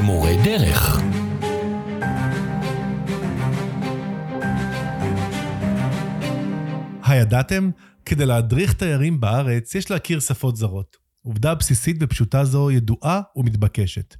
למורה דרך. הידעתם? כדי להדריך תיירים בארץ יש להכיר שפות זרות. עובדה בסיסית ופשוטה זו ידועה ומתבקשת.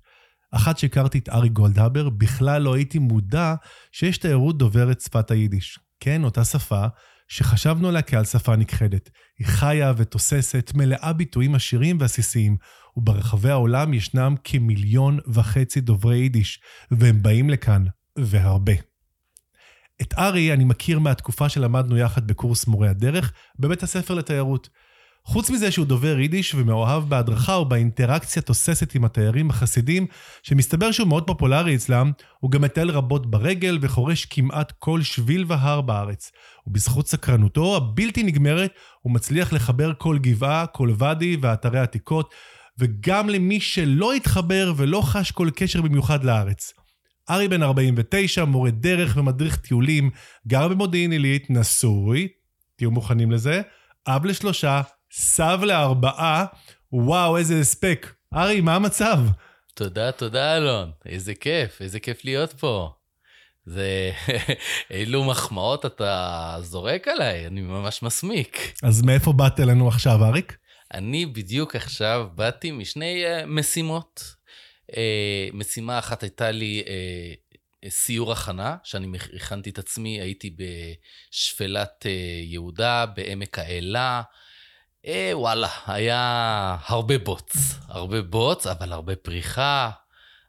אחת שהכרתי את ארי גולדהבר, בכלל לא הייתי מודע שיש תיירות דוברת שפת היידיש. כן, אותה שפה שחשבנו עליה כעל שפה נכחדת. היא חיה ותוססת, מלאה ביטויים עשירים ועסיסיים, וברחבי העולם ישנם כמיליון וחצי דוברי יידיש, והם באים לכאן, והרבה. את ארי אני מכיר מהתקופה שלמדנו יחד בקורס מורי הדרך בבית הספר לתיירות. חוץ מזה שהוא דובר יידיש ומאוהב בהדרכה ובאינטראקציה תוססת עם התיירים החסידים, שמסתבר שהוא מאוד פופולרי אצלם, הוא גם מטייל רבות ברגל וחורש כמעט כל שביל והר בארץ. ובזכות סקרנותו הבלתי נגמרת, הוא מצליח לחבר כל גבעה, כל ואדי ואתרי עתיקות, וגם למי שלא התחבר ולא חש כל קשר במיוחד לארץ. ארי בן 49, מורה דרך ומדריך טיולים, גר במודיעין עילית, נשוי, תהיו מוכנים לזה, אב לשלושה, סב לארבעה, וואו, איזה הספק. ארי, מה המצב? תודה, תודה, אלון. איזה כיף, איזה כיף להיות פה. זה... אילו מחמאות אתה זורק עליי, אני ממש מסמיק. אז מאיפה באת אלינו עכשיו, אריק? אני בדיוק עכשיו באתי משני uh, משימות. Uh, משימה אחת הייתה לי uh, סיור הכנה, שאני הכנתי את עצמי, הייתי בשפלת uh, יהודה, בעמק האלה. אה, וואלה, היה הרבה בוץ. הרבה בוץ, אבל הרבה פריחה,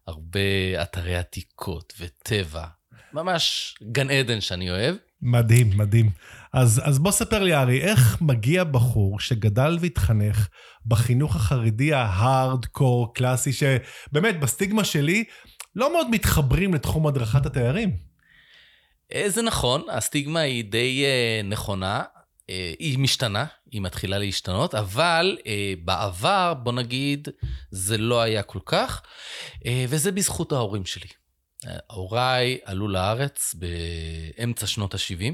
הרבה אתרי עתיקות וטבע. ממש גן עדן שאני אוהב. מדהים, מדהים. אז, אז בוא ספר לי, ארי, איך מגיע בחור שגדל והתחנך בחינוך החרדי ההארד-קור קלאסי, שבאמת, בסטיגמה שלי, לא מאוד מתחברים לתחום הדרכת התיירים? אה, זה נכון, הסטיגמה היא די uh, נכונה. אה, היא משתנה, היא מתחילה להשתנות, אבל אה, בעבר, בוא נגיד, זה לא היה כל כך, אה, וזה בזכות ההורים שלי. הוריי עלו לארץ באמצע שנות ה-70,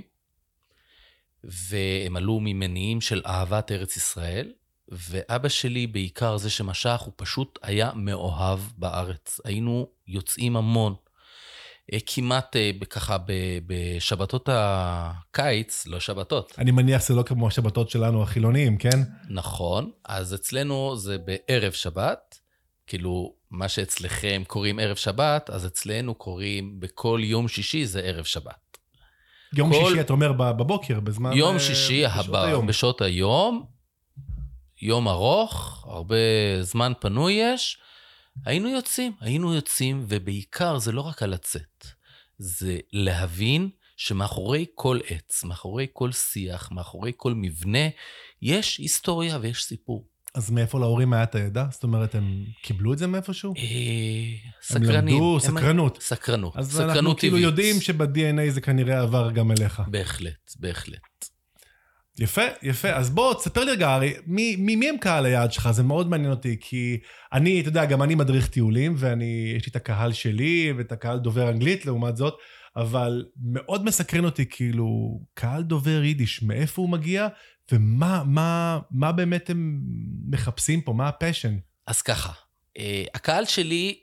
והם עלו ממניעים של אהבת ארץ ישראל, ואבא שלי, בעיקר זה שמשך, הוא פשוט היה מאוהב בארץ. היינו יוצאים המון. אה, כמעט אה, ככה בשבתות הקיץ, לא שבתות. אני מניח שזה לא כמו השבתות שלנו החילוניים, כן? נכון, אז אצלנו זה בערב שבת, כאילו, מה שאצלכם קוראים ערב שבת, אז אצלנו קוראים בכל יום שישי זה ערב שבת. יום כל... שישי, אתה אומר, בבוקר, בזמן... יום אה, שישי, בשעות הבא, היום. בשעות היום, יום ארוך, הרבה זמן פנוי יש. היינו יוצאים, היינו יוצאים, ובעיקר זה לא רק הלצאת, זה להבין שמאחורי כל עץ, מאחורי כל שיח, מאחורי כל מבנה, יש היסטוריה ויש סיפור. אז מאיפה להורים היה את הידע? זאת אומרת, הם קיבלו את זה מאיפשהו? סקרנים. הם למדו סקרנות. סקרנות. אז אנחנו כאילו יודעים שב-DNA זה כנראה עבר גם אליך. בהחלט, בהחלט. יפה, יפה. אז בוא, תספר לי רגע, הרי, מי, מי, מי הם קהל היעד שלך? זה מאוד מעניין אותי, כי אני, אתה יודע, גם אני מדריך טיולים, ואני, יש לי את הקהל שלי ואת הקהל דובר אנגלית, לעומת זאת, אבל מאוד מסקרן אותי, כאילו, קהל דובר יידיש, מאיפה הוא מגיע, ומה מה, מה באמת הם מחפשים פה, מה ה passion? אז ככה, אה, הקהל שלי,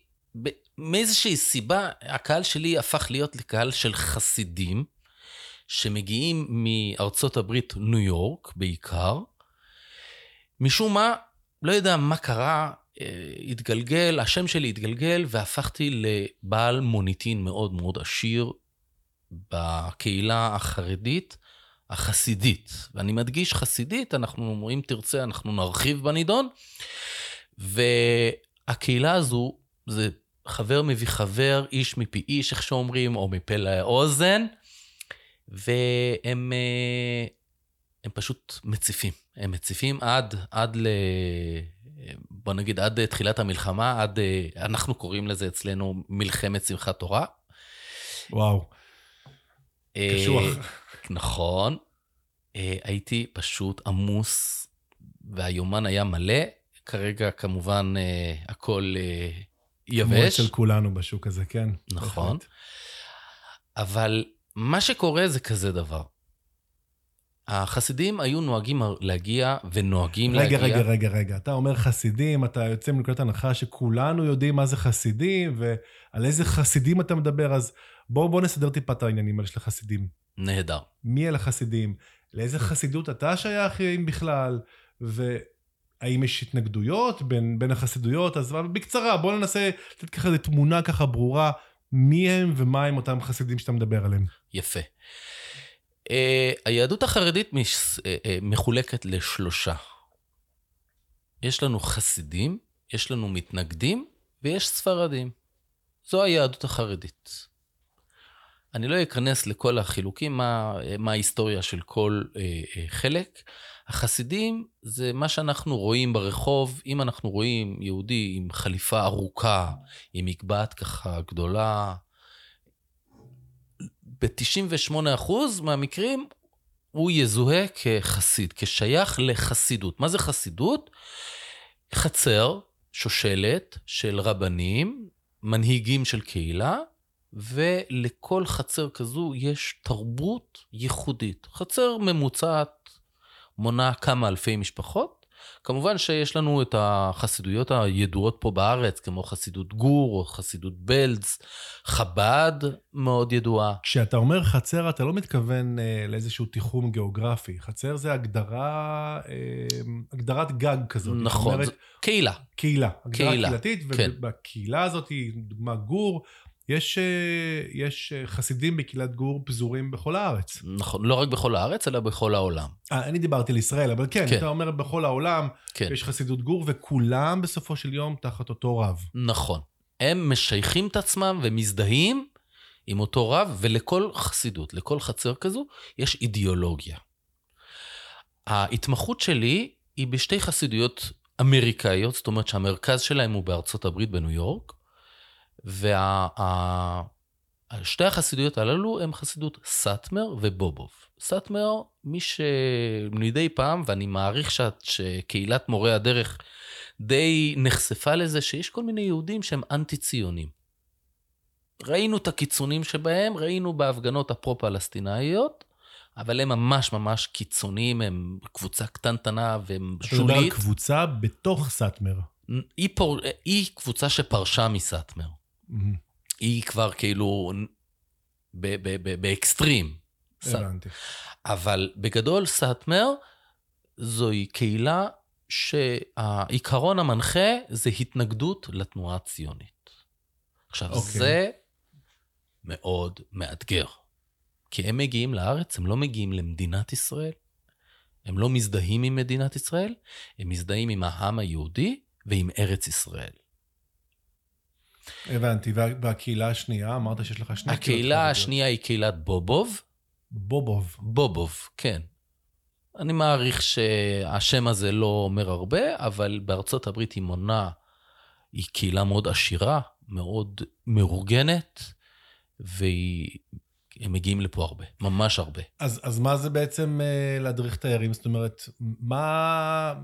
מאיזושהי סיבה, הקהל שלי הפך להיות לקהל של חסידים. שמגיעים מארצות הברית, ניו יורק בעיקר. משום מה, לא יודע מה קרה, אה, התגלגל, השם שלי התגלגל והפכתי לבעל מוניטין מאוד מאוד עשיר בקהילה החרדית החסידית. ואני מדגיש חסידית, אנחנו, אם תרצה, אנחנו נרחיב בנידון. והקהילה הזו, זה חבר מביא חבר, איש מפי איש, איך שאומרים, או מפה לאוזן. והם אה, הם פשוט מציפים. הם מציפים עד, עד ל... בוא נגיד, עד תחילת המלחמה, עד, אה, אנחנו קוראים לזה אצלנו מלחמת שמחת תורה. וואו, אה, קשוח. נכון. הייתי פשוט עמוס, והיומן היה מלא. כרגע כמובן הכל יבש. כמו אצל כולנו בשוק הזה, כן. נכון. אבל מה שקורה זה כזה דבר. החסידים היו נוהגים להגיע ונוהגים רגע, להגיע... רגע, רגע, רגע. אתה אומר חסידים, אתה יוצא מנקודת הנחה שכולנו יודעים מה זה חסידים, ועל איזה חסידים אתה מדבר, אז בואו בוא נסדר טיפה את העניינים האלה של החסידים. נהדר. מי אלה חסידים? לאיזה חסידות אתה שייך, אם בכלל? והאם יש התנגדויות בין, בין החסידויות? אז בקצרה, בואו ננסה לתת ככה איזו תמונה ככה ברורה, מי הם ומה הם אותם חסידים שאתה מדבר עליהם. יפה. Uh, היהדות החרדית מש, uh, uh, מחולקת לשלושה. יש לנו חסידים, יש לנו מתנגדים ויש ספרדים. זו היהדות החרדית. אני לא אכנס לכל החילוקים, מה, מה ההיסטוריה של כל uh, uh, חלק. החסידים זה מה שאנחנו רואים ברחוב, אם אנחנו רואים יהודי עם חליפה ארוכה, עם מקבעת ככה גדולה, ב-98% מהמקרים הוא יזוהה כחסיד, כשייך לחסידות. מה זה חסידות? חצר, שושלת של רבנים, מנהיגים של קהילה, ולכל חצר כזו יש תרבות ייחודית. חצר ממוצעת מונה כמה אלפי משפחות, כמובן שיש לנו את החסידויות הידועות פה בארץ, כמו חסידות גור או חסידות בלז, חב"ד מאוד ידועה. כשאתה אומר חצר, אתה לא מתכוון אה, לאיזשהו תיחום גיאוגרפי. חצר זה הגדרה, אה, הגדרת גג כזאת. נכון, אומרת, קהילה. קהילה. הגדרה קהילה, קהילתית, כן. ובקהילה הזאת, דוגמה גור, יש, אה, יש אה, חסידים בקהילת גור פזורים בכל הארץ. נכון, לא רק בכל הארץ, אלא בכל העולם. 아, אה, אני דיברתי על ישראל, אבל כן, כן. אתה אומר בכל העולם, כן. יש חסידות גור, וכולם בסופו של יום תחת אותו רב. נכון. הם משייכים את עצמם ומזדהים עם אותו רב, ולכל חסידות, לכל חצר כזו, יש אידיאולוגיה. ההתמחות שלי היא בשתי חסידויות אמריקאיות, זאת אומרת שהמרכז שלהם הוא בארצות הברית, בניו יורק, ושתי וה... החסידויות הללו הם חסידות סאטמר ובובוב. סאטמר, מי שמדי פעם, ואני מעריך שאת, שקהילת מורי הדרך די נחשפה לזה, שיש כל מיני יהודים שהם אנטי-ציונים. ראינו את הקיצונים שבהם, ראינו בהפגנות הפרו-פלסטינאיות, אבל הם ממש ממש קיצוניים, הם קבוצה קטנטנה והם שולית. אתה מדבר על קבוצה בתוך סאטמר. היא, פור... היא קבוצה שפרשה מסאטמר. היא כבר כאילו באקסטרים. הבנתי. אבל בגדול, סאטמר זוהי קהילה שהעיקרון המנחה זה התנגדות לתנועה הציונית. עכשיו, okay. אוקיי. זה מאוד מאתגר. כי הם מגיעים לארץ, הם לא מגיעים למדינת ישראל, הם לא מזדהים עם מדינת ישראל, הם מזדהים עם העם היהודי ועם ארץ ישראל. הבנתי, והקהילה השנייה, אמרת שיש לך שני קהילות. הקהילה השנייה היא קהילת בובוב. בובוב. בובוב, כן. אני מעריך שהשם הזה לא אומר הרבה, אבל בארצות הברית היא מונה, היא קהילה מאוד עשירה, מאוד מאורגנת, והם מגיעים לפה הרבה, ממש הרבה. אז, אז מה זה בעצם uh, להדריך תיירים? זאת אומרת, מה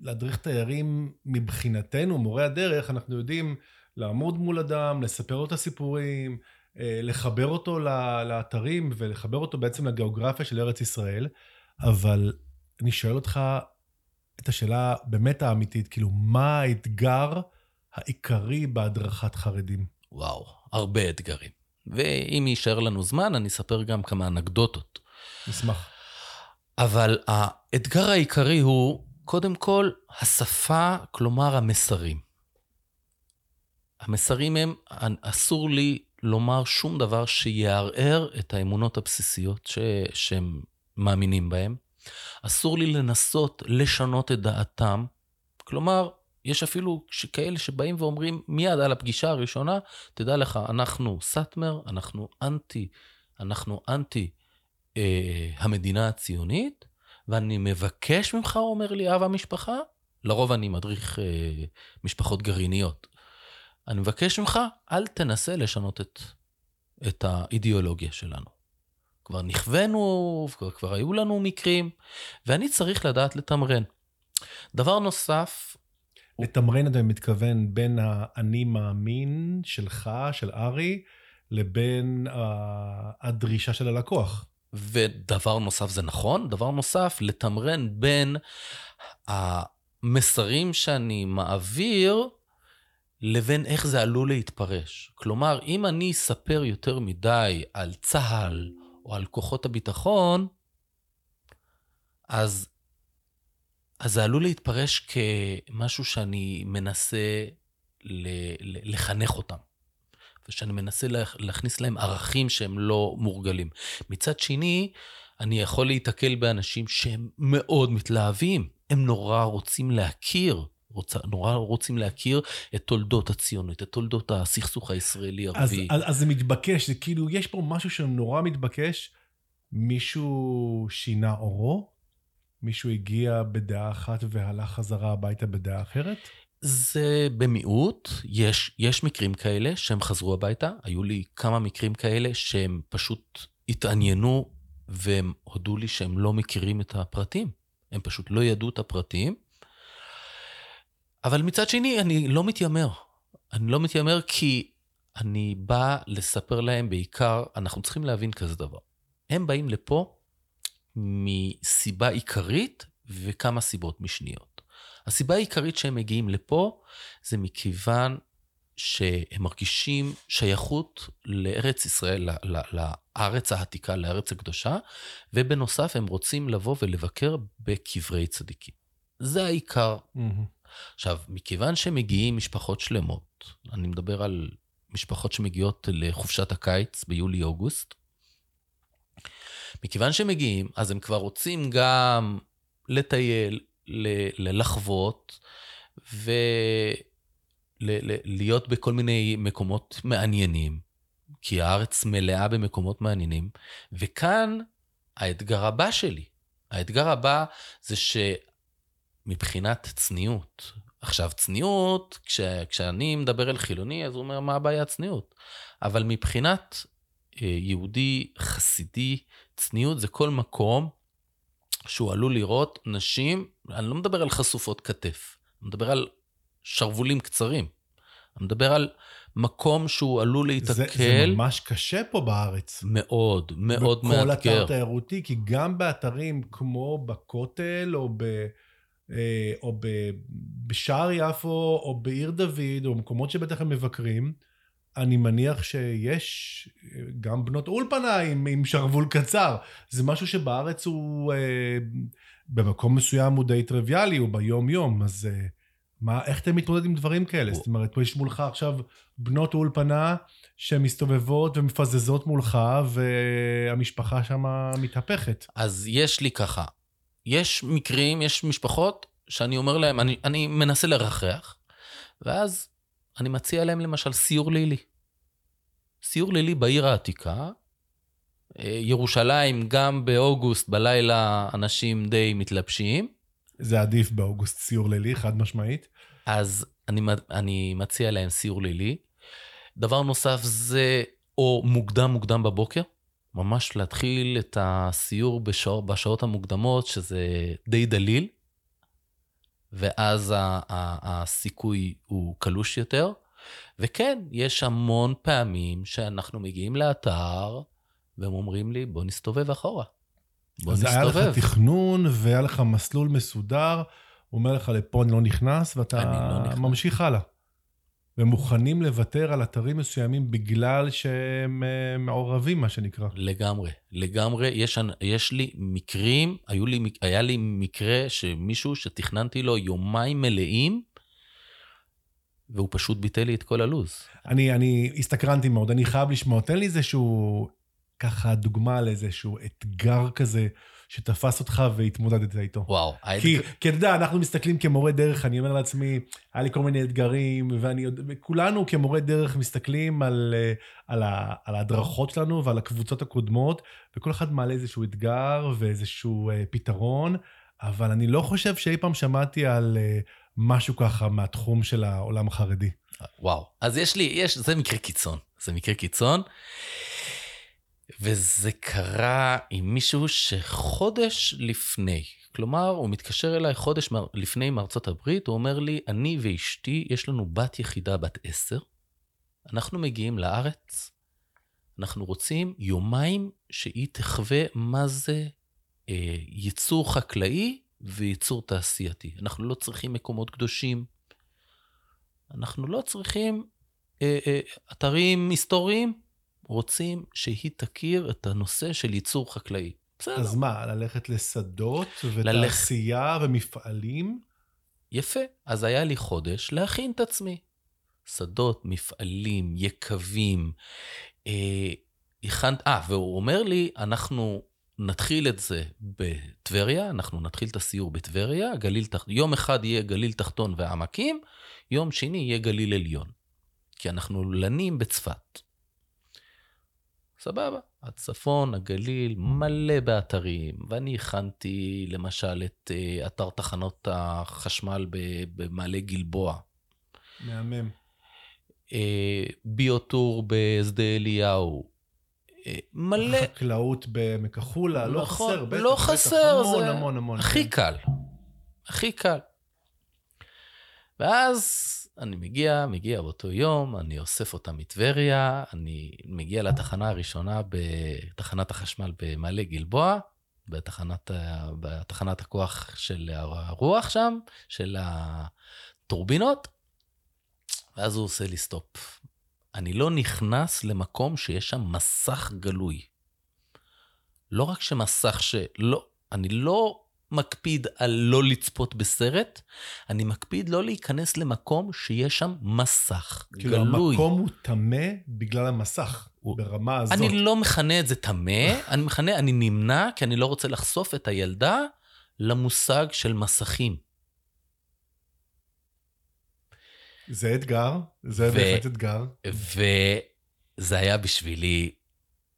להדריך תיירים מבחינתנו, מורי הדרך, אנחנו יודעים לעמוד מול אדם, לספר לו את הסיפורים, אה, לחבר אותו לאתרים ולחבר אותו בעצם לגיאוגרפיה של ארץ ישראל, אבל אני שואל אותך את השאלה באמת האמיתית, כאילו, מה האתגר העיקרי בהדרכת חרדים? וואו, הרבה אתגרים. ואם יישאר לנו זמן, אני אספר גם כמה אנקדוטות. נשמח. אבל האתגר העיקרי הוא, קודם כל, השפה, כלומר המסרים. המסרים הם, אסור לי לומר שום דבר שיערער את האמונות הבסיסיות ש, שהם מאמינים בהן. אסור לי לנסות לשנות את דעתם. כלומר, יש אפילו כאלה שבאים ואומרים מיד על הפגישה הראשונה, תדע לך, אנחנו סאטמר, אנחנו אנטי, אנחנו אנטי אה, המדינה הציונית, ואני מבקש ממך, אומר לי אב המשפחה, לרוב אני מדריך אה, משפחות גרעיניות. אני מבקש ממך, אל תנסה לשנות את, את האידיאולוגיה שלנו. כבר נכוונו, כבר, כבר היו לנו מקרים, ואני צריך לדעת לתמרן. דבר נוסף... לתמרן אתה מתכוון בין האני מאמין שלך, של ארי, לבין הדרישה של הלקוח. ודבר נוסף זה נכון, דבר נוסף, לתמרן בין המסרים שאני מעביר לבין איך זה עלול להתפרש. כלומר, אם אני אספר יותר מדי על צה"ל או על כוחות הביטחון, אז, אז זה עלול להתפרש כמשהו שאני מנסה ל, ל, לחנך אותם. ושאני מנסה להכניס להם ערכים שהם לא מורגלים. מצד שני, אני יכול להיתקל באנשים שהם מאוד מתלהבים. הם נורא רוצים להכיר, רוצ, נורא רוצים להכיר את תולדות הציונות, את תולדות הסכסוך הישראלי-ערבי. אז, אז, אז זה מתבקש, זה כאילו, יש פה משהו שנורא מתבקש. מישהו שינה אורו? מישהו הגיע בדעה אחת והלך חזרה הביתה בדעה אחרת? זה במיעוט, יש, יש מקרים כאלה שהם חזרו הביתה, היו לי כמה מקרים כאלה שהם פשוט התעניינו והם הודו לי שהם לא מכירים את הפרטים, הם פשוט לא ידעו את הפרטים. אבל מצד שני, אני לא מתיימר. אני לא מתיימר כי אני בא לספר להם בעיקר, אנחנו צריכים להבין כזה דבר. הם באים לפה מסיבה עיקרית וכמה סיבות משניות. הסיבה העיקרית שהם מגיעים לפה זה מכיוון שהם מרגישים שייכות לארץ ישראל, לארץ העתיקה, לארץ הקדושה, ובנוסף הם רוצים לבוא ולבקר בקברי צדיקים. זה העיקר. Mm-hmm. עכשיו, מכיוון שמגיעים משפחות שלמות, אני מדבר על משפחות שמגיעות לחופשת הקיץ ביולי-אוגוסט, מכיוון שמגיעים, אז הם כבר רוצים גם לטייל, לחוות, ולהיות בכל מיני מקומות מעניינים, כי הארץ מלאה במקומות מעניינים, וכאן האתגר הבא שלי. האתגר הבא זה שמבחינת צניעות, עכשיו, צניעות, כש, כשאני מדבר אל חילוני, אז הוא אומר, מה הבעיה צניעות? אבל מבחינת אה, יהודי חסידי, צניעות זה כל מקום שהוא עלול לראות נשים, אני לא מדבר על חשופות כתף, אני מדבר על שרוולים קצרים. אני מדבר על מקום שהוא עלול להיתקל. זה, זה ממש קשה פה בארץ. מאוד, מאוד מאתגר. בכל אתר תיירותי, כי גם באתרים כמו בכותל, או, ב, או ב, בשער יפו, או בעיר דוד, או במקומות שבטח הם מבקרים, אני מניח שיש גם בנות אולפנה עם, עם שרוול קצר. זה משהו שבארץ הוא אה, במקום מסוים הוא די טריוויאלי, הוא ביום-יום, אז אה, מה, איך אתם מתמודדים עם דברים כאלה? זאת אומרת, פה יש מולך עכשיו בנות אולפנה שמסתובבות ומפזזות מולך, והמשפחה שם מתהפכת. אז יש לי ככה, יש מקרים, יש משפחות שאני אומר להם, אני, אני מנסה לרחח, ואז אני מציע להם למשל סיור לילי. סיור לילי בעיר העתיקה. אה, ירושלים, גם באוגוסט בלילה אנשים די מתלבשים. זה עדיף באוגוסט סיור לילי, חד משמעית. אז אני, אני מציע להם סיור לילי. דבר נוסף זה או מוקדם מוקדם בבוקר, ממש להתחיל את הסיור בשעות, בשעות המוקדמות, שזה די דליל. ואז הסיכוי הוא קלוש יותר. וכן, יש המון פעמים שאנחנו מגיעים לאתר, והם אומרים לי, בוא נסתובב אחורה. בוא אז נסתובב. אז היה לך תכנון והיה לך מסלול מסודר, הוא אומר לך, לפה אני לא נכנס, ואתה לא נכנס. ממשיך הלאה. ומוכנים לוותר על אתרים מסוימים בגלל שהם אה, מעורבים, מה שנקרא. לגמרי, לגמרי. יש, יש לי מקרים, לי, היה לי מקרה שמישהו שתכננתי לו יומיים מלאים, והוא פשוט ביטל לי את כל הלו"ז. אני, אני הסתקרנתי מאוד, אני חייב לשמוע. תן לי איזשהו, ככה, דוגמה לאיזשהו אתגר כזה שתפס אותך והתמודדת איתו. וואו. כי, האתג... כי אתה יודע, אנחנו מסתכלים כמורה דרך, אני אומר לעצמי, היה לי כל מיני אתגרים, ואני, וכולנו כמורה דרך מסתכלים על, אה, על, ה, על ההדרכות שלנו ועל הקבוצות הקודמות, וכל אחד מעלה איזשהו אתגר ואיזשהו אה, פתרון, אבל אני לא חושב שאי פעם שמעתי על אה, משהו ככה מהתחום של העולם החרדי. וואו. אז יש לי, יש, זה מקרה קיצון. זה מקרה קיצון. וזה קרה עם מישהו שחודש לפני, כלומר, הוא מתקשר אליי חודש לפני מארצות הברית, הוא אומר לי, אני ואשתי, יש לנו בת יחידה בת עשר, אנחנו מגיעים לארץ, אנחנו רוצים יומיים שהיא תחווה מה זה אה, ייצור חקלאי וייצור תעשייתי. אנחנו לא צריכים מקומות קדושים, אנחנו לא צריכים אה, אה, אתרים היסטוריים, רוצים שהיא תכיר את הנושא של ייצור חקלאי. בסדר. אז מה, ללכת לשדות ותעשייה ומפעלים? יפה. אז היה לי חודש להכין את עצמי. שדות, מפעלים, יקבים. אה, הכנת, אה, והוא אומר לי, אנחנו נתחיל את זה בטבריה, אנחנו נתחיל את הסיור בטבריה, גליל תח... יום אחד יהיה גליל תחתון ועמקים, יום שני יהיה גליל עליון. כי אנחנו לנים בצפת. סבבה. הצפון, הגליל, מלא באתרים, ואני הכנתי למשל את אה, אתר תחנות החשמל במעלה גלבוע. מהמם. אה, ביוטור בשדה אליהו. אה, מלא, חקלאות במקחולה, לא נכון, חסר, בטח, לא בטח, חסר, המון, זה המון, המון. הכי כן. קל. הכי קל. ואז אני מגיע, מגיע באותו יום, אני אוסף אותה מטבריה, אני מגיע לתחנה הראשונה בתחנת החשמל במעלה גלבוע, בתחנת, בתחנת הכוח של הרוח שם, של הטורבינות, ואז הוא עושה לי סטופ. אני לא נכנס למקום שיש שם מסך גלוי. לא רק שמסך שלא, אני לא מקפיד על לא לצפות בסרט, אני מקפיד לא להיכנס למקום שיש שם מסך כאילו, גלוי. המקום הוא טמא בגלל המסך, הוא- ברמה הזאת. אני לא מכנה את זה טמא, אני מכנה, אני נמנע, כי אני לא רוצה לחשוף את הילדה למושג של מסכים. זה אתגר, זה ו- בהחלט אתגר. וזה היה בשבילי,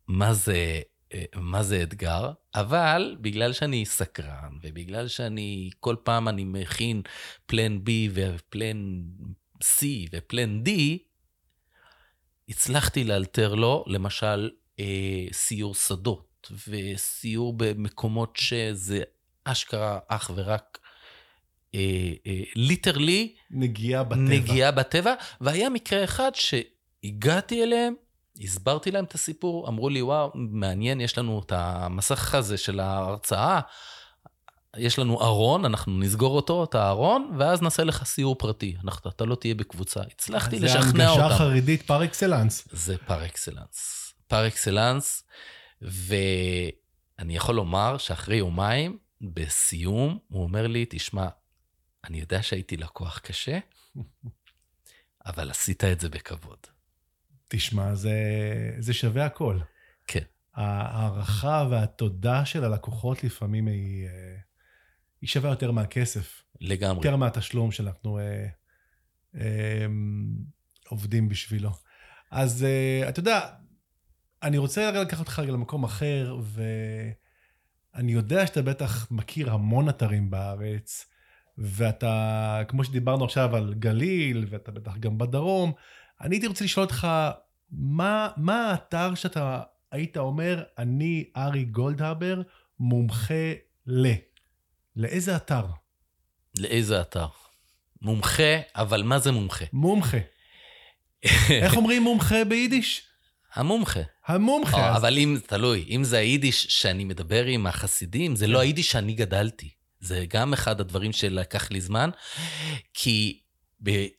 מה זה, אה, מה זה אתגר, אבל בגלל שאני סקרן, ובגלל שאני, כל פעם אני מכין פלן B ופלן C ופלן D, הצלחתי לאלתר לו, למשל, אה, סיור שדות, וסיור במקומות שזה אשכרה אך ורק אה, אה, literally נגיעה בטבע. נגיעה בטבע, והיה מקרה אחד שהגעתי אליהם, הסברתי להם את הסיפור, אמרו לי, וואו, מעניין, יש לנו את המסך הזה של ההרצאה, יש לנו ארון, אנחנו נסגור אותו, את הארון, ואז נעשה לך סיור פרטי. אנחנו, אתה לא תהיה בקבוצה. הצלחתי זה לשכנע הנגשה אותם. חרדית פר אקסלנס. זה פר אקסלנס. פר אקסלנס, ואני יכול לומר שאחרי יומיים, בסיום, הוא אומר לי, תשמע, אני יודע שהייתי לקוח קשה, אבל עשית את זה בכבוד. תשמע, זה, זה שווה הכל. כן. ההערכה והתודה של הלקוחות לפעמים היא, אה, היא שווה יותר מהכסף, לגמרי. יותר מהתשלום שאנחנו אה, אה, עובדים בשבילו. אז אה, אתה יודע, אני רוצה רגע לקחת אותך רגע למקום אחר, ואני יודע שאתה בטח מכיר המון אתרים בארץ, ואתה, כמו שדיברנו עכשיו על גליל, ואתה בטח גם בדרום, אני הייתי רוצה לשאול אותך, מה, מה האתר שאתה היית אומר, אני, ארי גולדהבר, מומחה ל... לאיזה אתר? לאיזה אתר? מומחה, אבל מה זה מומחה? מומחה. איך אומרים מומחה ביידיש? המומחה. המומחה. או, אז- אבל אם, תלוי, אם זה היידיש שאני מדבר עם החסידים, זה לא היידיש שאני גדלתי. זה גם אחד הדברים שלקח לי זמן, כי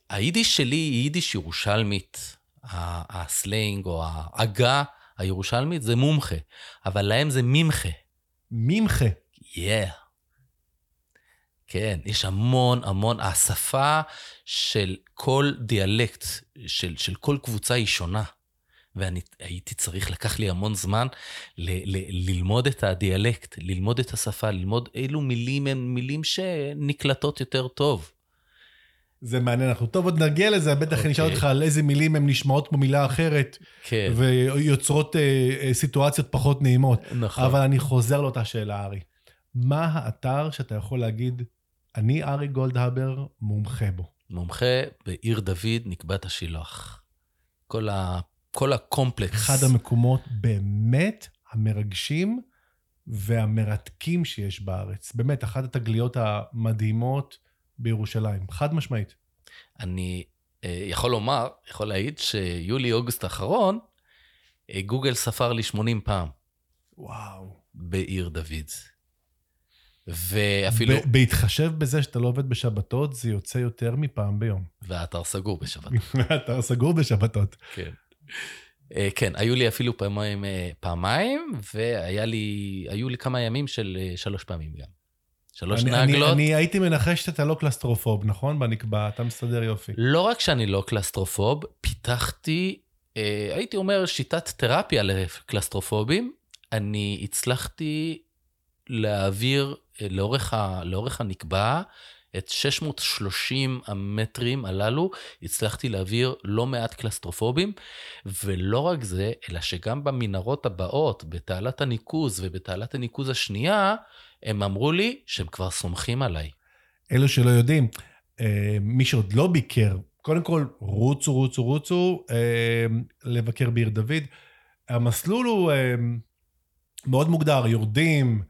היידיש שלי היא יידיש ירושלמית. הסלנג או העגה הירושלמית זה מומחה, אבל להם זה ממחה. ממחה. Yeah. כן, יש המון המון, השפה של כל דיאלקט, של, של כל קבוצה היא שונה. ואני הייתי צריך, לקח לי המון זמן ל, ל, ללמוד את הדיאלקט, ללמוד את השפה, ללמוד אילו מילים הן מילים שנקלטות יותר טוב. זה מעניין, אנחנו טוב עוד נגיע לזה, בטח אוקיי. נשאל אותך על איזה מילים הן נשמעות כמו מילה אחרת, כן, ויוצרות אה, אה, סיטואציות פחות נעימות. נכון. אבל אני חוזר לאותה שאלה, ארי. מה האתר שאתה יכול להגיד, אני ארי גולדהבר, מומחה בו? מומחה בעיר דוד, נקבת השילוח. כל, ה, כל הקומפלקס. אחד המקומות באמת המרגשים והמרתקים שיש בארץ. באמת, אחת התגליות המדהימות בירושלים. חד משמעית. אני אה, יכול לומר, יכול להעיד שיולי-אוגוסט האחרון, אה, גוגל ספר לי 80 פעם וואו. בעיר דוד. ואפילו, ב- בהתחשב בזה שאתה לא עובד בשבתות, זה יוצא יותר מפעם ביום. והאתר סגור בשבת. אתה סגור בשבתות. כן. אה, כן, היו לי אפילו פעמיים, פעמיים, והיה לי, לי כמה ימים של שלוש פעמים גם. שלוש אני, אני, נהגלות. אני הייתי מנחש שאתה לא קלסטרופוב, נכון? בנקבע, אתה מסתדר יופי. לא רק שאני לא קלסטרופוב, פיתחתי, אה, הייתי אומר, שיטת תרפיה לקלסטרופובים. אני הצלחתי להעביר אה, לאורך, ה, לאורך הנקבע את 630 המטרים הללו, הצלחתי להעביר לא מעט קלסטרופובים, ולא רק זה, אלא שגם במנהרות הבאות, בתעלת הניקוז ובתעלת הניקוז השנייה, הם אמרו לי שהם כבר סומכים עליי. אלו שלא יודעים, אה, מי שעוד לא ביקר, קודם כל, רוצו, רוצו, רוצו, אה, לבקר בעיר דוד. המסלול הוא אה, מאוד מוגדר, יורדים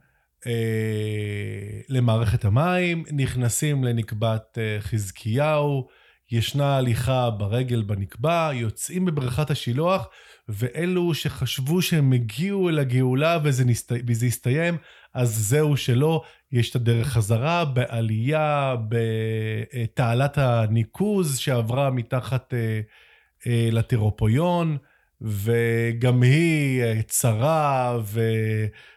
למערכת המים, נכנסים לנקבת חזקיהו, ישנה הליכה ברגל בנקבה, יוצאים בבריכת השילוח, ואלו שחשבו שהם הגיעו אל הגאולה וזה, נסת... וזה הסתיים, אז זהו שלא, יש את הדרך חזרה בעלייה בתעלת הניקוז שעברה מתחת אה, אה, לטרופויון, וגם היא אה, צרה, ו...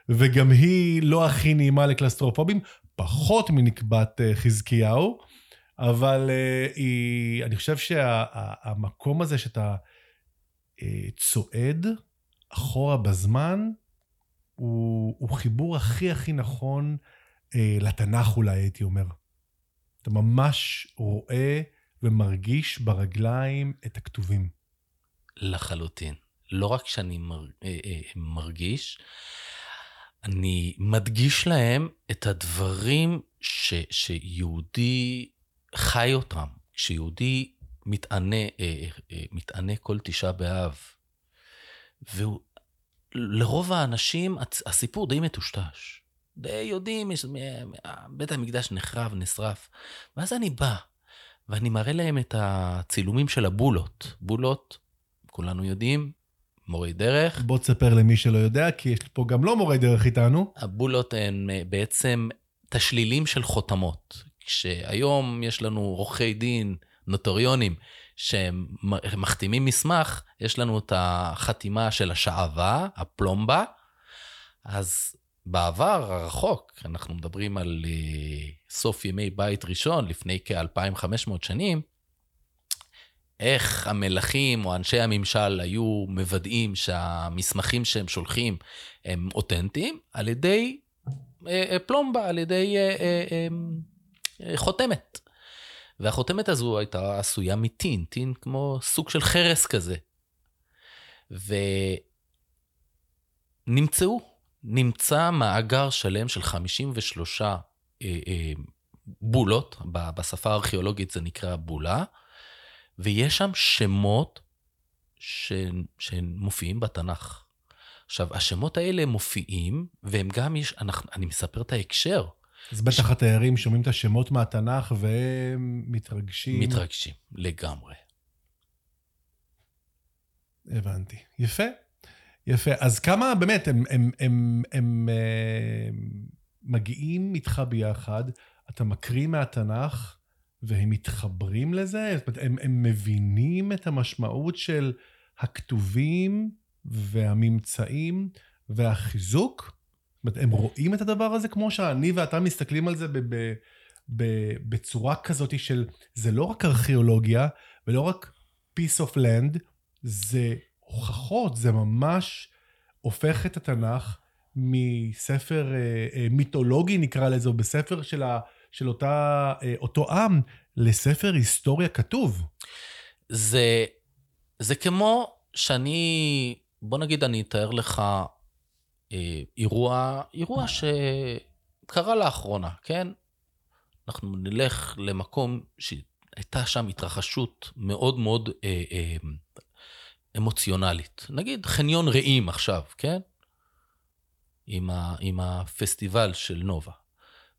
וגם היא לא הכי נעימה לקלסטרופובים, פחות מנקבת אה, חזקיהו, אבל אה, היא, אני חושב שהמקום הזה שאתה אה, צועד אחורה בזמן, הוא, הוא חיבור הכי הכי נכון אה, לתנ"ך אולי, הייתי אומר. אתה ממש רואה ומרגיש ברגליים את הכתובים. לחלוטין. לא רק שאני מר, מרגיש, אני מדגיש להם את הדברים ש, שיהודי חי אותם. כשיהודי מתענה, אה, אה, מתענה כל תשעה באב, ולרוב האנשים הסיפור די מטושטש. די יודעים, יש, בית המקדש נחרב, נשרף. ואז אני בא, ואני מראה להם את הצילומים של הבולות. בולות, כולנו יודעים, מורי דרך. בוא תספר למי שלא יודע, כי יש פה גם לא מורי דרך איתנו. הבולות הן אה, בעצם תשלילים של חותמות. כשהיום יש לנו עורכי דין נוטריונים שמחתימים מסמך, יש לנו את החתימה של השעווה, הפלומבה, אז בעבר הרחוק, אנחנו מדברים על uh, סוף ימי בית ראשון, לפני כ-2500 שנים, איך המלכים או אנשי הממשל היו מוודאים שהמסמכים שהם שולחים הם אותנטיים? על ידי uh, פלומבה, על ידי חותמת. והחותמת הזו הייתה עשויה מטין, טין כמו סוג של חרס כזה. ונמצאו, נמצא מאגר שלם של 53 אה, אה, בולות, בשפה הארכיאולוגית זה נקרא בולה, ויש שם שמות ש... שמופיעים בתנ"ך. עכשיו, השמות האלה מופיעים, והם גם יש, אנחנו, אני מספר את ההקשר. אז בטח התיירים שומעים את השמות מהתנ"ך והם מתרגשים. מתרגשים, לגמרי. הבנתי. יפה. יפה. אז כמה באמת, הם, הם, הם, הם, הם הם מגיעים איתך ביחד, אתה מקריא מהתנ"ך, והם מתחברים לזה? זאת אומרת, הם, הם מבינים את המשמעות של הכתובים והממצאים והחיזוק? אומרת, הם רואים את הדבר הזה כמו שאני ואתה מסתכלים על זה ב- ב- ב- בצורה כזאת של, זה לא רק ארכיאולוגיה ולא רק piece of land, זה הוכחות, זה ממש הופך את התנ"ך מספר אה, אה, מיתולוגי נקרא לזה, או בספר של, ה, של אותה, אה, אותו עם, לספר היסטוריה כתוב. זה, זה כמו שאני, בוא נגיד אני אתאר לך אירוע, אירוע שקרה לאחרונה, כן? אנחנו נלך למקום שהייתה שם התרחשות מאוד מאוד אה, אה, אמוציונלית. נגיד חניון רעים עכשיו, כן? עם, ה, עם הפסטיבל של נובה.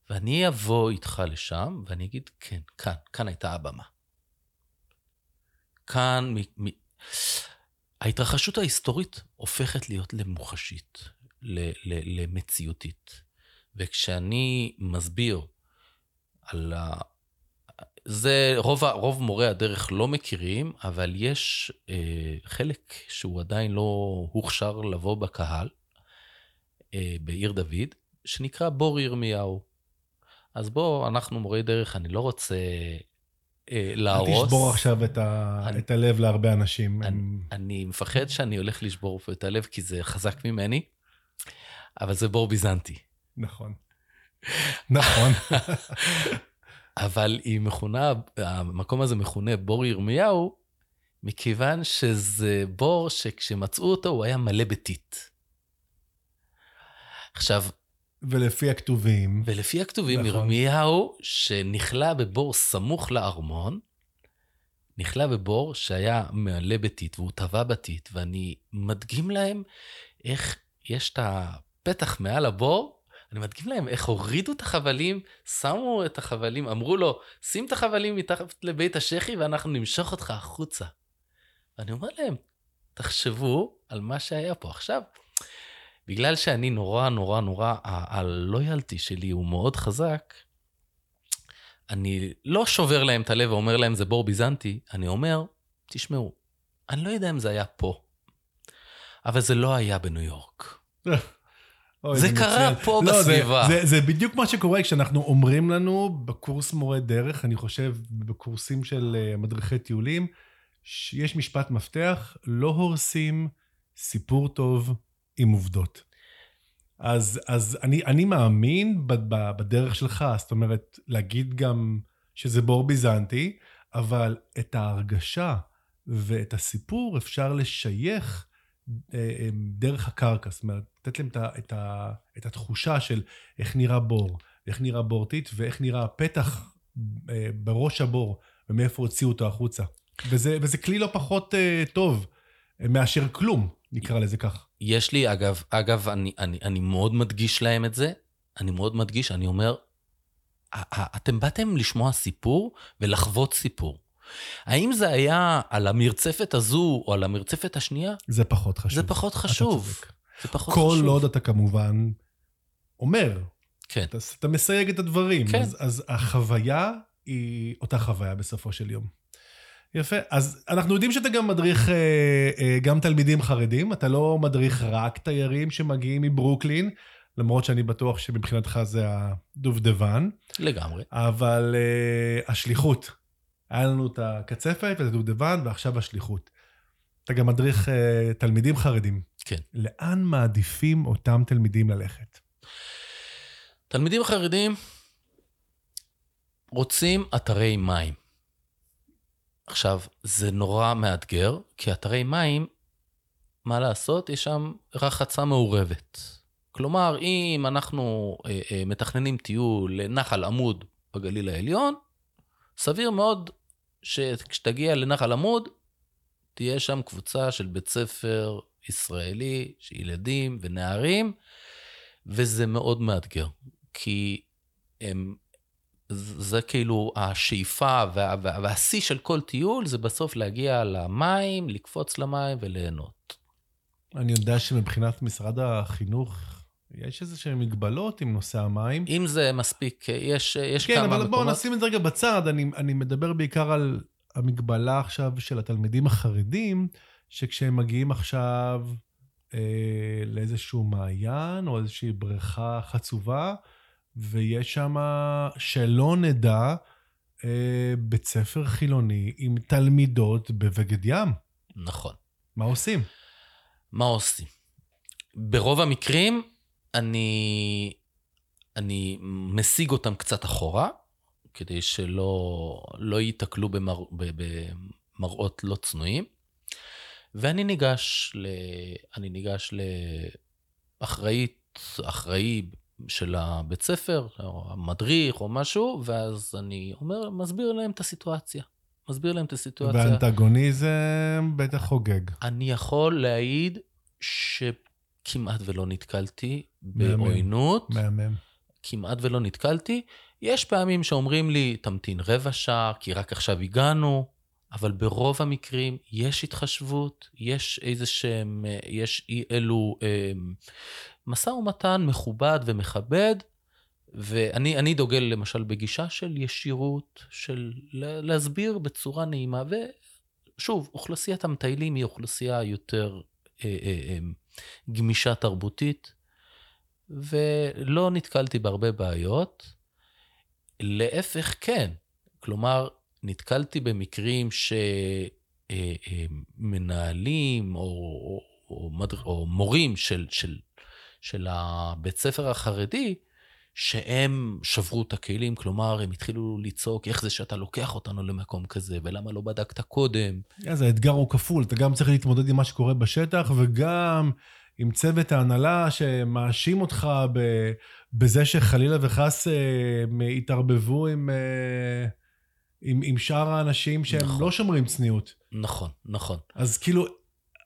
ואני אבוא איתך לשם, ואני אגיד, כן, כאן, כאן הייתה הבמה. כאן, מ, מ... ההתרחשות ההיסטורית הופכת להיות למוחשית, למציאותית. וכשאני מסביר על ה... זה, רוב, רוב מורי הדרך לא מכירים, אבל יש אה, חלק שהוא עדיין לא הוכשר לבוא בקהל, אה, בעיר דוד, שנקרא בור ירמיהו. אז בוא, אנחנו מורי דרך, אני לא רוצה אה, אל להרוס. תשבור עכשיו את, ה... אני- את הלב להרבה אנשים. אני, הם- אני מפחד שאני הולך לשבור פה את הלב, כי זה חזק ממני, אבל זה בור ביזנטי. נכון. נכון. אבל היא מכונה, המקום הזה מכונה בור ירמיהו, מכיוון שזה בור שכשמצאו אותו הוא היה מלא בטיט. עכשיו, ולפי הכתובים, ולפי הכתובים, נכון. ירמיהו, שנכלא בבור סמוך לארמון, נכלא בבור שהיה מלא בטיט, והוא טבע בטיט, ואני מדגים להם איך יש את הפתח מעל הבור, אני מדגים להם איך הורידו את החבלים, שמו את החבלים, אמרו לו, שים את החבלים מתחת לבית השחי ואנחנו נמשוך אותך החוצה. ואני אומר להם, תחשבו על מה שהיה פה עכשיו. בגלל שאני נורא נורא נורא, הלויאלטי שלי הוא מאוד חזק, אני לא שובר להם את הלב ואומר להם זה בור ביזנטי, אני אומר, תשמעו, אני לא יודע אם זה היה פה, אבל זה לא היה בניו יורק. זה קרה. פה לא, זה- בסביבה. זה, זה בדיוק מה שקורה כשאנחנו אומרים לנו בקורס מורה דרך, אני חושב, בקורסים של אה, מדריכי טיולים, שיש משפט מפתח, לא הורסים סיפור טוב עם עובדות. אז, אז אני, אני מאמין בדרך שלך, זאת אומרת, להגיד גם שזה בור ביזנטי, אבל את ההרגשה ואת הסיפור אפשר לשייך דרך הקרקע, זאת אומרת, לתת להם את, ה, את, ה, את התחושה של איך נראה בור, איך נראה בורטית ואיך נראה הפתח אה, בראש הבור ומאיפה הוציאו אותו החוצה. וזה, וזה כלי לא פחות אה, טוב אה, מאשר כלום, נקרא לזה כך. יש לי, אגב, אגב, אני, אני, אני מאוד מדגיש להם את זה, אני מאוד מדגיש, אני אומר, "א- א- אתם באתם לשמוע סיפור ולחוות סיפור. האם זה היה על המרצפת הזו או על המרצפת השנייה? זה פחות חשוב. זה פחות חשוב. זה פחות כל חשוב. עוד אתה כמובן אומר, כן. אתה, אתה מסייג את הדברים. כן. אז, אז החוויה היא אותה חוויה בסופו של יום. יפה. אז אנחנו יודעים שאתה גם מדריך אה, אה, גם תלמידים חרדים, אתה לא מדריך רק תיירים שמגיעים מברוקלין, למרות שאני בטוח שמבחינתך זה הדובדבן, לגמרי. אבל אה, השליחות. היה לנו את הקצפת ואת הדובדבן, ועכשיו השליחות. אתה גם מדריך אה, תלמידים חרדים. כן. לאן מעדיפים אותם תלמידים ללכת? תלמידים חרדים רוצים אתרי מים. עכשיו, זה נורא מאתגר, כי אתרי מים, מה לעשות? יש שם רחצה מעורבת. כלומר, אם אנחנו אה, אה, מתכננים טיול לנחל עמוד בגליל העליון, סביר מאוד שכשתגיע לנחל עמוד, תהיה שם קבוצה של בית ספר ישראלי, של ילדים ונערים, וזה מאוד מאתגר, כי הם, זה כאילו השאיפה וה, וה, והשיא של כל טיול זה בסוף להגיע למים, לקפוץ למים וליהנות. אני יודע שמבחינת משרד החינוך, יש איזה שהן מגבלות עם נושא המים. אם זה מספיק, יש, יש כן, כמה אבל מקומות. בואו נשים את זה רגע בצד. אני, אני מדבר בעיקר על המגבלה עכשיו של התלמידים החרדים, שכשהם מגיעים עכשיו אה, לאיזשהו מעיין או איזושהי בריכה חצובה, ויש שם, שלא נדע, אה, בית ספר חילוני עם תלמידות בבגד ים. נכון. מה עושים? מה עושים? ברוב המקרים, אני, אני משיג אותם קצת אחורה, כדי שלא לא ייתקלו במר, במראות לא צנועים, ואני ניגש, ל, אני ניגש לאחראית, אחראי של הבית ספר, או המדריך או משהו, ואז אני אומר, מסביר להם את הסיטואציה. מסביר להם את הסיטואציה. ואנטגוניזם בטח חוגג. אני יכול להעיד שכמעט ולא נתקלתי. בעוינות, מהמם. כמעט ולא נתקלתי. יש פעמים שאומרים לי, תמתין רבע שעה, כי רק עכשיו הגענו, אבל ברוב המקרים יש התחשבות, יש איזה שהם, אה, יש אי אלו אה, משא ומתן מכובד ומכבד, ואני אני דוגל למשל בגישה של ישירות, של להסביר בצורה נעימה, ושוב, אוכלוסיית המטיילים היא אוכלוסייה יותר אה, אה, אה, גמישה תרבותית, ולא נתקלתי בהרבה בעיות. להפך, כן. כלומר, נתקלתי במקרים שמנהלים אה, אה, או, או, או, או מורים של, של, של הבית ספר החרדי, שהם שברו את הכלים, כלומר, הם התחילו לצעוק, איך זה שאתה לוקח אותנו למקום כזה, ולמה לא בדקת קודם? אז האתגר הוא כפול, אתה גם צריך להתמודד עם מה שקורה בשטח, וגם עם צוות ההנהלה שמאשים אותך בזה שחלילה וחס אה, התערבבו עם... עם, עם שאר האנשים שהם נכון. לא שומרים צניעות. נכון, נכון. אז כאילו,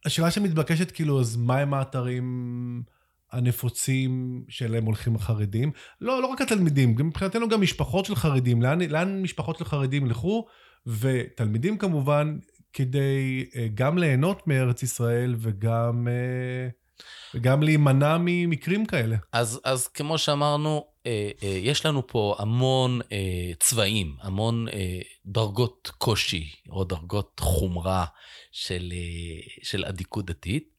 השאלה שמתבקשת, כאילו, אז מהם האתרים הנפוצים שאליהם הולכים החרדים? לא, לא רק התלמידים, מבחינתנו גם משפחות של חרדים. לאן, לאן משפחות של חרדים ילכו? ותלמידים כמובן, כדי uh, גם ליהנות מארץ ישראל וגם, uh, וגם להימנע ממקרים כאלה. אז, אז כמו שאמרנו, אה, אה, יש לנו פה המון אה, צבעים, המון דרגות קושי או דרגות חומרה של, של אדיקות דתית.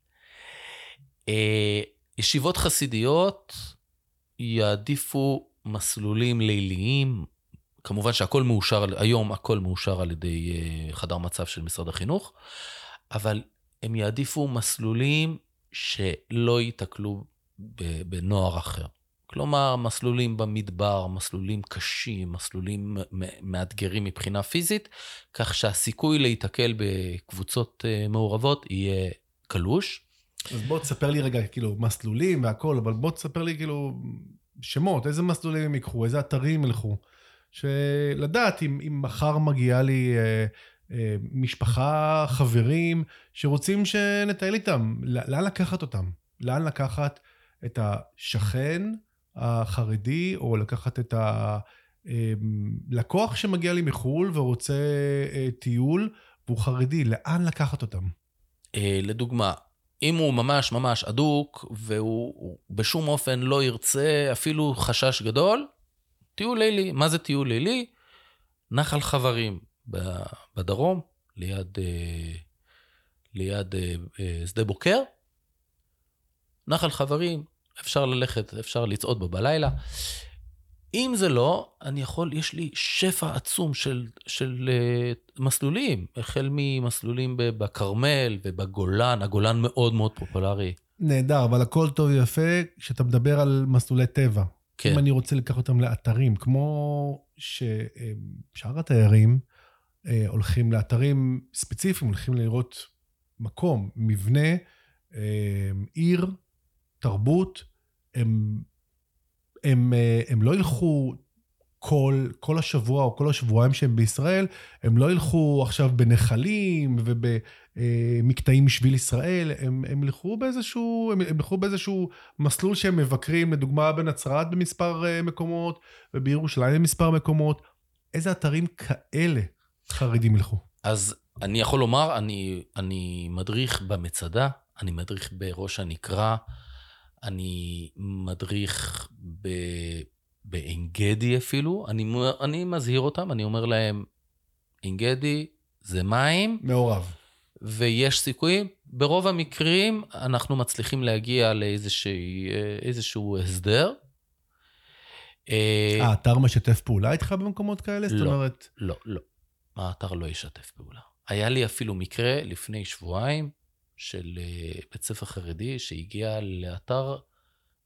ישיבות חסידיות יעדיפו מסלולים ליליים, כמובן שהכל מאושר, היום הכל מאושר על ידי חדר מצב של משרד החינוך, אבל הם יעדיפו מסלולים שלא ייתקלו בנוער אחר. כלומר, מסלולים במדבר, מסלולים קשים, מסלולים מאתגרים מבחינה פיזית, כך שהסיכוי להיתקל בקבוצות אה, מעורבות יהיה קלוש. אז בוא תספר לי רגע, כאילו, מסלולים והכול, אבל בוא תספר לי, כאילו, שמות, איזה מסלולים הם ייקחו, איזה אתרים ילכו. שלדעת אם, אם מחר מגיעה לי אה, אה, משפחה, חברים, שרוצים שנטייל איתם, לאן לקחת אותם? לאן לקחת את השכן, החרדי, או לקחת את הלקוח אמ, שמגיע לי מחו"ל ורוצה אה, טיול, והוא חרדי, לאן לקחת אותם? אה, לדוגמה, אם הוא ממש ממש אדוק, והוא בשום אופן לא ירצה אפילו חשש גדול, טיול לילי. מה זה טיול לילי? נחל חברים בדרום, ליד, אה, ליד שדה בוקר. נחל חברים, אפשר ללכת, אפשר לצעוד בו בלילה. אם זה לא, אני יכול, יש לי שפע עצום של, של uh, מסלולים, החל ממסלולים בכרמל ובגולן, הגולן מאוד מאוד פופולרי. נהדר, אבל הכל טוב ויפה כשאתה מדבר על מסלולי טבע. כן. אם אני רוצה לקחת אותם לאתרים, כמו ששאר התיירים אה, הולכים לאתרים ספציפיים, הולכים לראות מקום, מבנה, אה, עיר, תרבות, הם, הם, אה, הם לא ילכו כל, כל השבוע או כל השבועיים שהם בישראל, הם לא ילכו עכשיו בנחלים ובמקטעים משביל ישראל, הם, הם ילכו באיזשהו, הם, הם ילכו באיזשהו מסלול שהם מבקרים, לדוגמה בנצרת במספר אה, מקומות ובירושלים במספר מקומות. איזה אתרים כאלה חרדים ילכו? אז אני יכול לומר, אני, אני מדריך במצדה, אני מדריך בראש הנקרה. אני מדריך ב... בעין גדי אפילו, אני, אני מזהיר אותם, אני אומר להם, עין גדי זה מים. מעורב. ויש סיכויים, ברוב המקרים אנחנו מצליחים להגיע לאיזשהו הסדר. אה, האתר משתף פעולה איתך במקומות כאלה? לא, זאת אומרת... לא, לא. האתר לא ישתף פעולה. היה לי אפילו מקרה לפני שבועיים, של אה, בית ספר חרדי שהגיע לאתר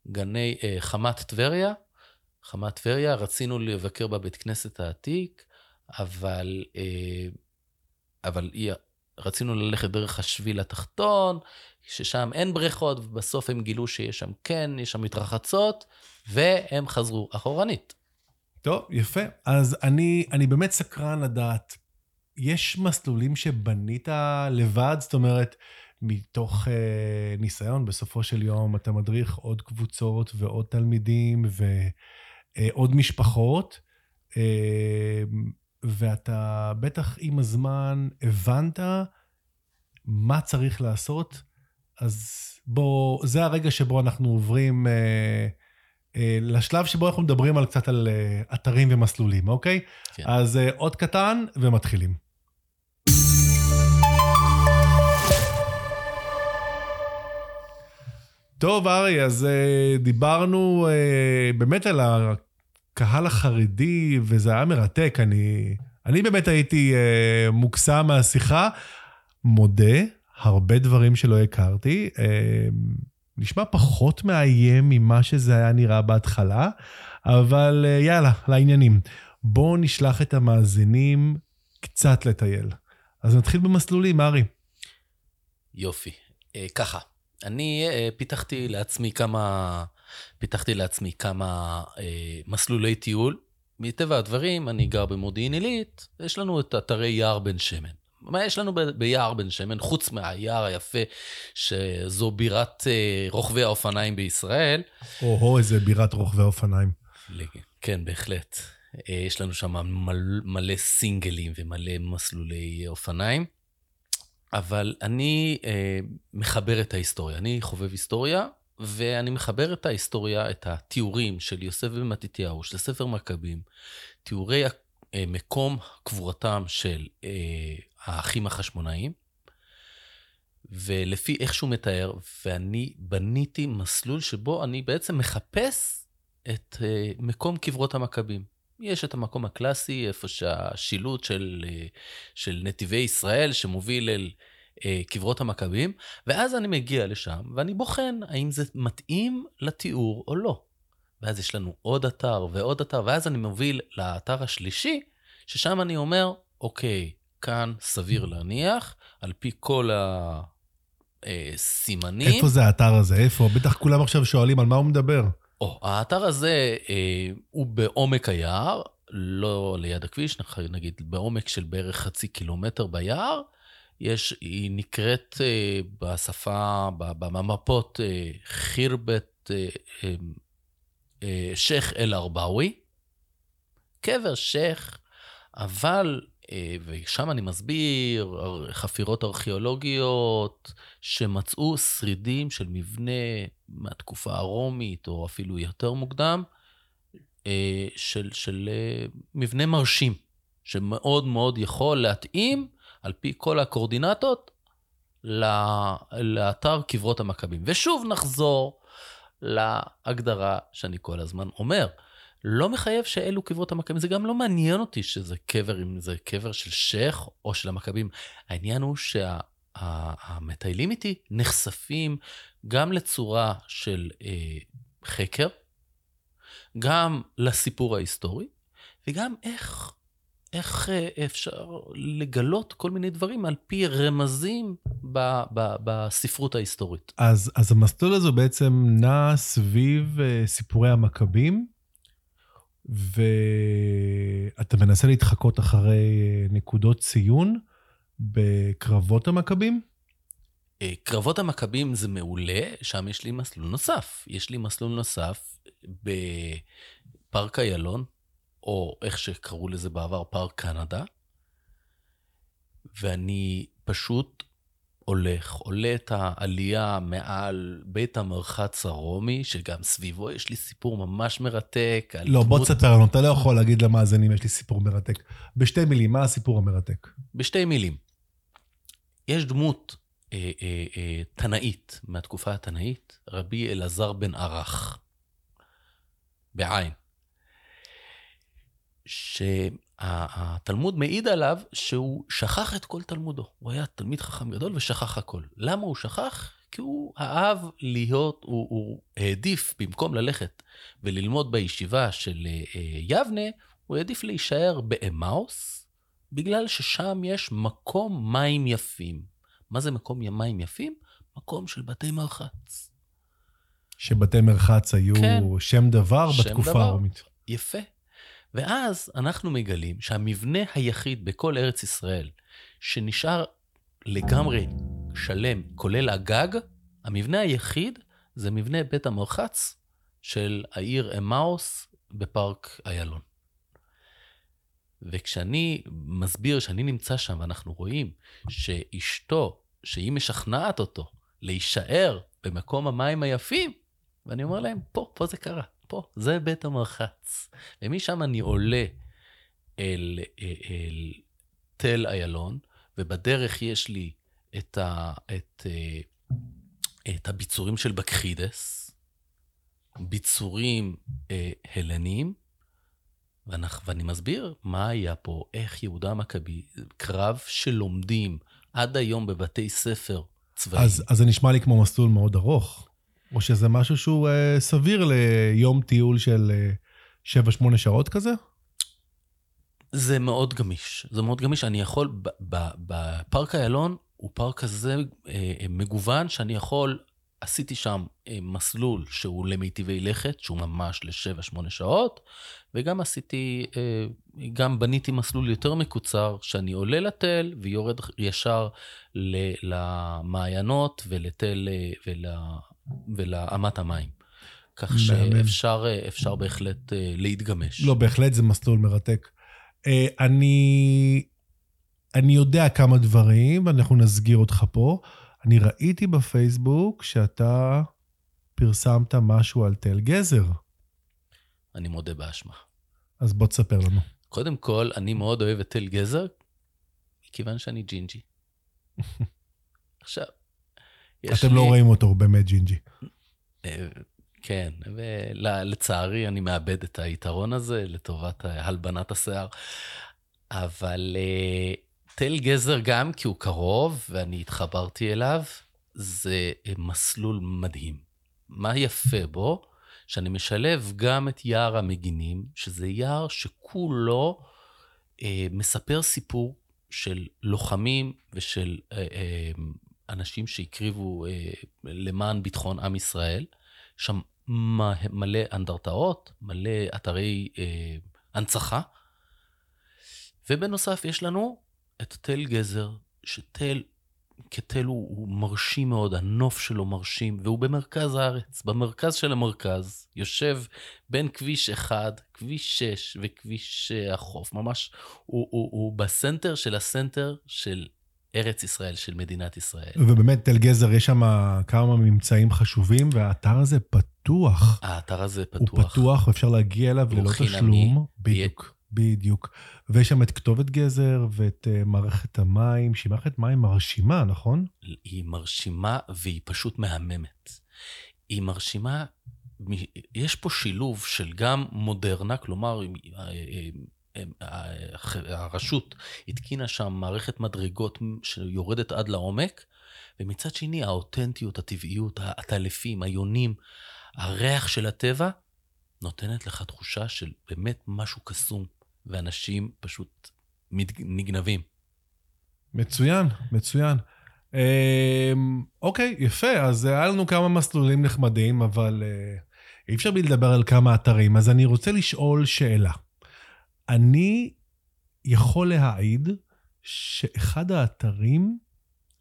גני אה, חמת טבריה. חמת טבריה, רצינו לבקר בבית כנסת העתיק, אבל, אה, אבל רצינו ללכת דרך השביל התחתון, ששם אין בריכות, ובסוף הם גילו שיש שם כן, יש שם מתרחצות, והם חזרו אחורנית. טוב, יפה. אז אני, אני באמת סקרן לדעת, יש מסלולים שבנית לבד? זאת אומרת, מתוך אה, ניסיון, בסופו של יום אתה מדריך עוד קבוצות ועוד תלמידים ועוד אה, משפחות, אה, ואתה בטח עם הזמן הבנת מה צריך לעשות, אז בוא, זה הרגע שבו אנחנו עוברים אה, לשלב שבו אנחנו מדברים על קצת על אתרים ומסלולים, אוקיי? כן. אז עוד קטן ומתחילים. טוב, ארי, אז אה, דיברנו אה, באמת על הקהל החרדי, וזה היה מרתק. אני, אני באמת הייתי אה, מוקסם מהשיחה. מודה, הרבה דברים שלא הכרתי. אה, נשמע פחות מאיים ממה שזה היה נראה בהתחלה, אבל אה, יאללה, לעניינים. בואו נשלח את המאזינים קצת לטייל. אז נתחיל במסלולים, ארי. יופי. ככה, אני אה, פיתחתי לעצמי כמה, פיתחתי לעצמי כמה אה, מסלולי טיול. מטבע הדברים, אני גר במודיעין עילית, יש לנו את אתרי יער בן שמן. מה יש לנו ב- ביער בן שמן, חוץ מהיער היפה, שזו בירת אה, רוכבי האופניים בישראל? או-הו, איזה בירת רוכבי אופניים. לג- כן, בהחלט. יש לנו שם מל, מלא סינגלים ומלא מסלולי אופניים. אבל אני אה, מחבר את ההיסטוריה. אני חובב היסטוריה, ואני מחבר את ההיסטוריה, את התיאורים של יוסף בן מתתיהו, של ספר מכבים, תיאורי אה, מקום קבורתם של אה, האחים החשמונאים, ולפי איך שהוא מתאר, ואני בניתי מסלול שבו אני בעצם מחפש את אה, מקום קברות המכבים. יש את המקום הקלאסי, איפה שהשילוט של, אה, של נתיבי ישראל שמוביל אל אה, קברות המכבים, ואז אני מגיע לשם ואני בוחן האם זה מתאים לתיאור או לא. ואז יש לנו עוד אתר ועוד אתר, ואז אני מוביל לאתר השלישי, ששם אני אומר, אוקיי, כאן סביר להניח, על פי כל הסימנים. איפה זה האתר הזה? איפה? בטח כולם עכשיו שואלים על מה הוא מדבר. או, האתר הזה אה, הוא בעומק היער, לא ליד הכביש, נגיד בעומק של בערך חצי קילומטר ביער. יש, היא נקראת אה, בשפה, במפות, אה, חירבת אה, אה, אה, שייח' אל-ארבאווי. קבר שייח', אבל, ושם אני מסביר, אר- חפירות ארכיאולוגיות שמצאו שרידים של מבנה מהתקופה הרומית, או אפילו יותר מוקדם, אה, של, של אה, מבנה מרשים, שמאוד מאוד יכול להתאים, על פי כל הקורדינטות, לאתר קברות המכבים. ושוב נחזור להגדרה שאני כל הזמן אומר. לא מחייב שאלו קברות המכבים, זה גם לא מעניין אותי שזה קבר, אם זה קבר של שייח או של המכבים. העניין הוא שהמטיילים איתי נחשפים גם לצורה של אה, חקר, גם לסיפור ההיסטורי, וגם איך, איך אה, אפשר לגלות כל מיני דברים על פי רמזים ב, ב, בספרות ההיסטורית. אז, אז המסלול הזה בעצם נע סביב uh, סיפורי המכבים, ואתה מנסה להתחקות אחרי uh, נקודות ציון בקרבות המכבים? אה, קרבות המכבים זה מעולה, שם יש לי מסלול נוסף. יש לי מסלול נוסף בפארק איילון, או איך שקראו לזה בעבר, פארק קנדה, ואני פשוט הולך, עולה את העלייה מעל בית המרחץ הרומי, שגם סביבו יש לי סיפור ממש מרתק. לא, בוא דמות- תספר לנו, אתה לא יכול להגיד למאזינים, יש לי סיפור מרתק. בשתי מילים, מה הסיפור המרתק? בשתי מילים. יש דמות אה, אה, אה, תנאית, מהתקופה התנאית, רבי אלעזר בן ערך, בעין, שהתלמוד מעיד עליו שהוא שכח את כל תלמודו. הוא היה תלמיד חכם גדול ושכח הכל. למה הוא שכח? כי הוא אהב להיות, הוא, הוא העדיף, במקום ללכת וללמוד בישיבה של אה, אה, יבנה, הוא העדיף להישאר באמאוס, בגלל ששם יש מקום מים יפים. מה זה מקום מים יפים? מקום של בתי מרחץ. שבתי מרחץ היו כן. שם דבר שם בתקופה. הרומית. יפה. ואז אנחנו מגלים שהמבנה היחיד בכל ארץ ישראל שנשאר לגמרי שלם, כולל הגג, המבנה היחיד זה מבנה בית המרחץ של העיר אמאוס בפארק איילון. וכשאני מסביר שאני נמצא שם, ואנחנו רואים שאשתו, שהיא משכנעת אותו להישאר במקום המים היפים, ואני אומר להם, פה, פה זה קרה, פה, זה בית המרחץ. ומשם אני עולה אל, אל תל איילון, ובדרך יש לי את, ה, את, אה, את הביצורים של בקחידס, ביצורים אה, הלניים, ואני, ואני מסביר מה היה פה, איך יהודה המכבי, קרב שלומדים עד היום בבתי ספר צבאיים. אז, אז זה נשמע לי כמו מסלול מאוד ארוך, או שזה משהו שהוא אה, סביר ליום טיול של אה, 7-8 שעות כזה? זה מאוד גמיש, זה מאוד גמיש. אני יכול, בפארק איילון הוא פארק כזה אה, מגוון, שאני יכול, עשיתי שם אה, מסלול שהוא למיטיבי לכת, שהוא ממש ל-7-8 שעות, וגם עשיתי, אה, גם בניתי מסלול יותר מקוצר, שאני עולה לתל ויורד ישר ל- למעיינות ולתל ול, ולאמת המים. כך שאפשר בהחלט להתגמש. לא, בהחלט זה מסלול מרתק. אני, אני יודע כמה דברים, ואנחנו נסגיר אותך פה. אני ראיתי בפייסבוק שאתה פרסמת משהו על תל גזר. אני מודה באשמה. אז בוא תספר לנו. קודם כל, אני מאוד אוהב את תל גזר, מכיוון שאני ג'ינג'י. עכשיו, אתם לא לי... לא רואים אותו, הוא באמת ג'ינג'י. אה, כן, ולצערי אני מאבד את היתרון הזה לטובת הלבנת השיער. אבל uh, תל גזר גם כי הוא קרוב ואני התחברתי אליו, זה מסלול מדהים. מה יפה בו? שאני משלב גם את יער המגינים, שזה יער שכולו אה, מספר סיפור של לוחמים ושל אה, אה, אנשים שהקריבו אה, למען ביטחון עם ישראל. שם מלא אנדרטאות, מלא אתרי אה, הנצחה. ובנוסף יש לנו את תל גזר, שתל כתל הוא, הוא מרשים מאוד, הנוף שלו מרשים, והוא במרכז הארץ. במרכז של המרכז יושב בין כביש 1, כביש 6 וכביש החוף, ממש, הוא, הוא, הוא בסנטר של הסנטר של ארץ ישראל, של מדינת ישראל. ובאמת, תל גזר, יש שם כמה ממצאים חשובים, והאתר הזה פתוח. האתר הזה פתוח. הוא פתוח, ואפשר להגיע אליו ללא תשלום. בדיוק. בדיוק. ויש שם את כתובת גזר ואת uh, מערכת המים, שהיא מערכת מים מרשימה, נכון? היא מרשימה והיא פשוט מהממת. היא מרשימה, יש פה שילוב של גם מודרנה, כלומר, אה, אה, הרשות התקינה שם מערכת מדרגות שיורדת עד לעומק, ומצד שני האותנטיות, הטבעיות, הטלפים, היונים, הריח של הטבע, נותנת לך תחושה של באמת משהו קסום. ואנשים פשוט נגנבים. מצוין, מצוין. אמ, אוקיי, יפה, אז היה לנו כמה מסלולים נחמדים, אבל אה, אי אפשר בלי לדבר על כמה אתרים, אז אני רוצה לשאול שאלה. אני יכול להעיד שאחד האתרים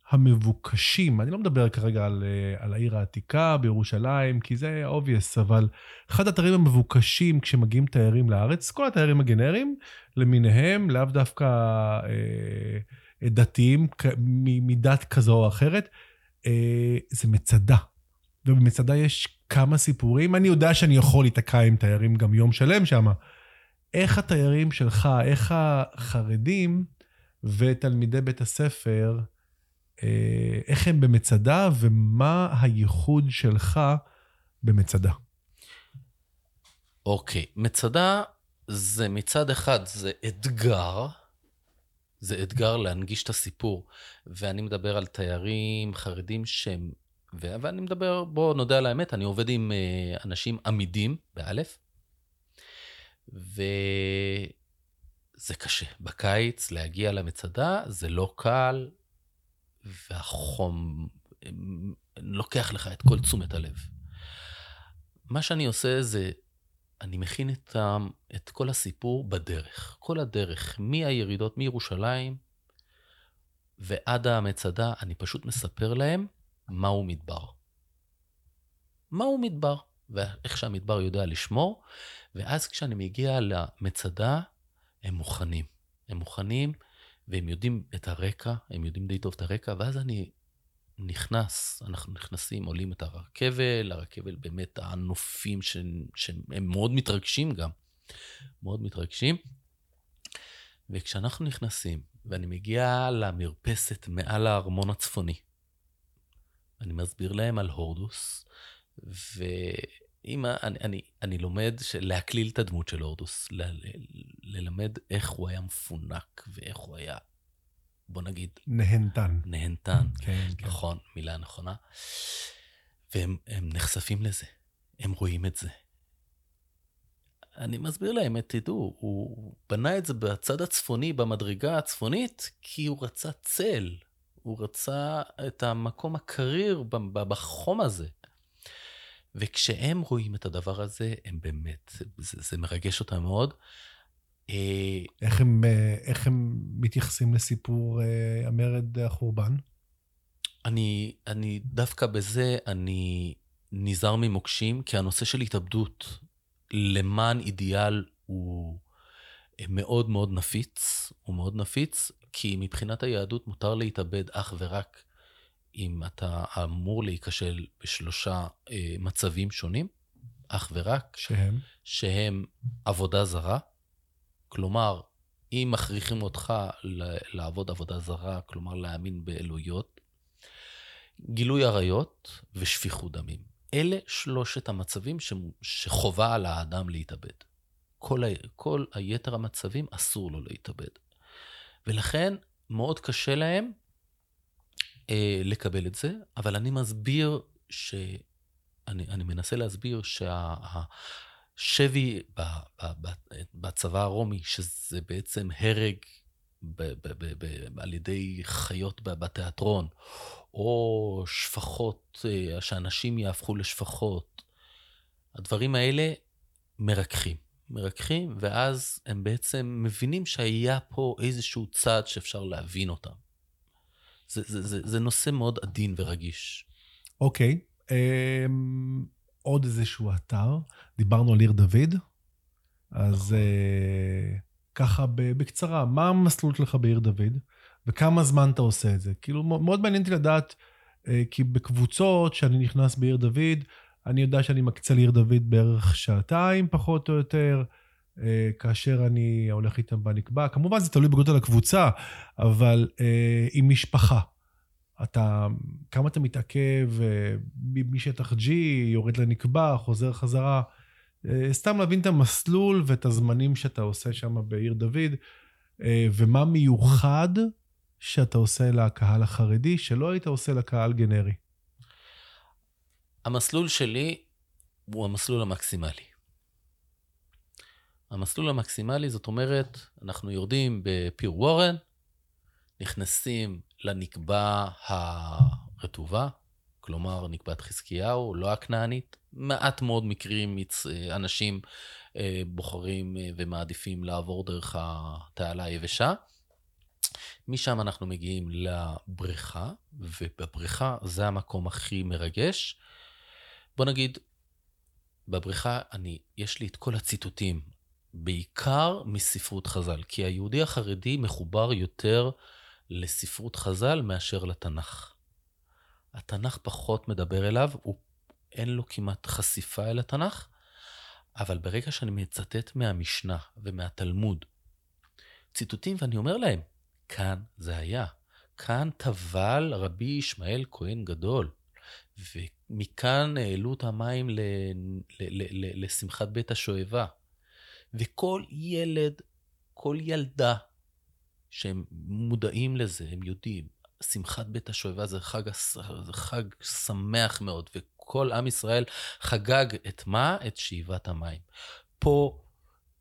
המבוקשים, אני לא מדבר כרגע על, אה, על העיר העתיקה בירושלים, כי זה obvious, אבל אחד האתרים המבוקשים כשמגיעים תיירים לארץ, כל התיירים הגנריים למיניהם, לאו דווקא אה, דתיים מדת כזו או אחרת, אה, זה מצדה. ובמצדה יש כמה סיפורים. אני יודע שאני יכול להיתקע עם תיירים גם יום שלם שם. איך התיירים שלך, איך החרדים ותלמידי בית הספר, אה, איך הם במצדה ומה הייחוד שלך במצדה. אוקיי, מצדה זה מצד אחד, זה אתגר, זה אתגר להנגיש את הסיפור. ואני מדבר על תיירים חרדים שהם, ואני מדבר, בואו נודה על האמת, אני עובד עם אה, אנשים עמידים, באלף, וזה קשה. בקיץ להגיע למצדה זה לא קל, והחום לוקח לך את כל תשומת הלב. מה שאני עושה זה, אני מכין את, את כל הסיפור בדרך. כל הדרך, מהירידות מירושלים ועד המצדה, אני פשוט מספר להם מהו מדבר. מהו מדבר, ואיך שהמדבר יודע לשמור, ואז כשאני מגיע למצדה, הם מוכנים. הם מוכנים, והם יודעים את הרקע, הם יודעים די טוב את הרקע, ואז אני נכנס, אנחנו נכנסים, עולים את הר הכבל, הר הכבל באמת הנופים ש... שהם מאוד מתרגשים גם, מאוד מתרגשים. וכשאנחנו נכנסים, ואני מגיע למרפסת מעל הארמון הצפוני, אני מסביר להם על הורדוס, ואם אני, אני, אני לומד להקליל את הדמות של הורדוס, ל, ל, ללמד איך הוא היה מפונק ואיך הוא היה, בוא נגיד... נהנתן. נהנתן, כן, כן. נכון, מילה נכונה. והם נחשפים לזה, הם רואים את זה. אני מסביר להם, תדעו, הוא בנה את זה בצד הצפוני, במדרגה הצפונית, כי הוא רצה צל. הוא רצה את המקום הקריר בחום הזה. וכשהם רואים את הדבר הזה, הם באמת, זה, זה מרגש אותם מאוד. אה, איך הם, אה, איך הם מתייחסים לסיפור אה, המרד החורבן? אני, אני דווקא בזה, אני נזהר ממוקשים, כי הנושא של התאבדות למען אידיאל הוא מאוד מאוד נפיץ, הוא מאוד נפיץ, כי מבחינת היהדות מותר להתאבד אך ורק אם אתה אמור להיכשל בשלושה אה, מצבים שונים, אך ורק. שהם? שהם עבודה זרה. כלומר, אם מכריחים אותך לעבוד עבודה זרה, כלומר להאמין באלוהיות, גילוי עריות ושפיכות דמים. אלה שלושת המצבים ש... שחובה על האדם להתאבד. כל, ה... כל היתר המצבים אסור לו להתאבד. ולכן מאוד קשה להם אה, לקבל את זה, אבל אני מסביר ש... אני, אני מנסה להסביר שהשבי בצבא הרומי, שזה בעצם הרג ב, ב, ב, ב, על ידי חיות בתיאטרון, או שפחות, אה, שאנשים יהפכו לשפחות, הדברים האלה מרככים. מרככים, ואז הם בעצם מבינים שהיה פה איזשהו צד שאפשר להבין אותם. זה, זה, זה, זה נושא מאוד עדין ורגיש. אוקיי, okay. um, עוד איזשהו אתר, דיברנו על עיר דוד, אז uh, ככה בקצרה, מה המסלול שלך בעיר דוד, וכמה זמן אתה עושה את זה? כאילו, מאוד מעניין אותי לדעת, uh, כי בקבוצות שאני נכנס בעיר דוד, אני יודע שאני מקצה לעיר דוד בערך שעתיים, פחות או יותר. אה, כאשר אני הולך איתם בנקבע. כמובן, זה תלוי בגודל הקבוצה, אבל אה, עם משפחה. אתה, כמה אתה מתעכב אה, משטח G, יורד לנקבע, חוזר חזרה. אה, סתם להבין את המסלול ואת הזמנים שאתה עושה שם בעיר דוד, אה, ומה מיוחד שאתה עושה לקהל החרדי, שלא היית עושה לקהל גנרי. המסלול שלי הוא המסלול המקסימלי. המסלול המקסימלי, זאת אומרת, אנחנו יורדים בפיר וורן, נכנסים לנקבה הרטובה, כלומר נקבת חזקיהו, לא הכנענית. מעט מאוד מקרים אנשים אה, בוחרים אה, ומעדיפים לעבור דרך התעלה היבשה. משם אנחנו מגיעים לבריכה, ובבריכה זה המקום הכי מרגש. בוא נגיד, בבריכה אני, יש לי את כל הציטוטים, בעיקר מספרות חז"ל, כי היהודי החרדי מחובר יותר לספרות חז"ל מאשר לתנ"ך. התנ"ך פחות מדבר אליו, הוא, אין לו כמעט חשיפה אל התנ"ך, אבל ברגע שאני מצטט מהמשנה ומהתלמוד ציטוטים, ואני אומר להם, כאן זה היה. כאן טבל רבי ישמעאל כהן גדול. ומכאן העלו את המים ל, ל, ל, ל, לשמחת בית השואבה. וכל ילד, כל ילדה, שהם מודעים לזה, הם יודעים, שמחת בית השואבה זה חג, זה חג שמח מאוד, וכל עם ישראל חגג את מה? את שאיבת המים. פה,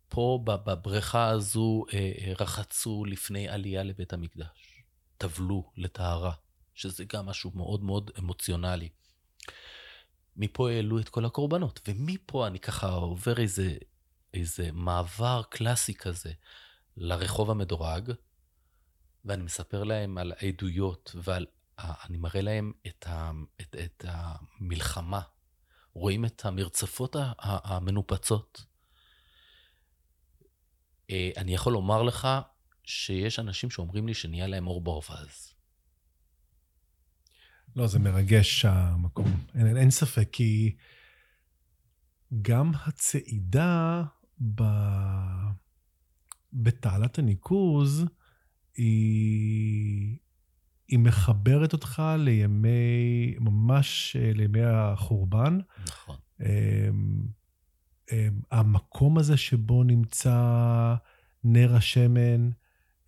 פה בבריכה הזו אה, אה, רחצו לפני עלייה לבית המקדש, טבלו לטהרה. שזה גם משהו מאוד מאוד אמוציונלי. מפה העלו את כל הקורבנות, ומפה אני ככה עובר איזה, איזה מעבר קלאסי כזה לרחוב המדורג, ואני מספר להם על העדויות ועל... אני מראה להם את, ה, את, את המלחמה, רואים את המרצפות המנופצות. אה, אני יכול לומר לך שיש אנשים שאומרים לי שנהיה להם אור ברווז. לא, זה מרגש המקום, אין, אין ספק, כי גם הצעידה ב... בתעלת הניקוז, היא, היא מחברת אותך לימי, ממש אה, לימי החורבן. נכון. אמ, אמ, המקום הזה שבו נמצא נר השמן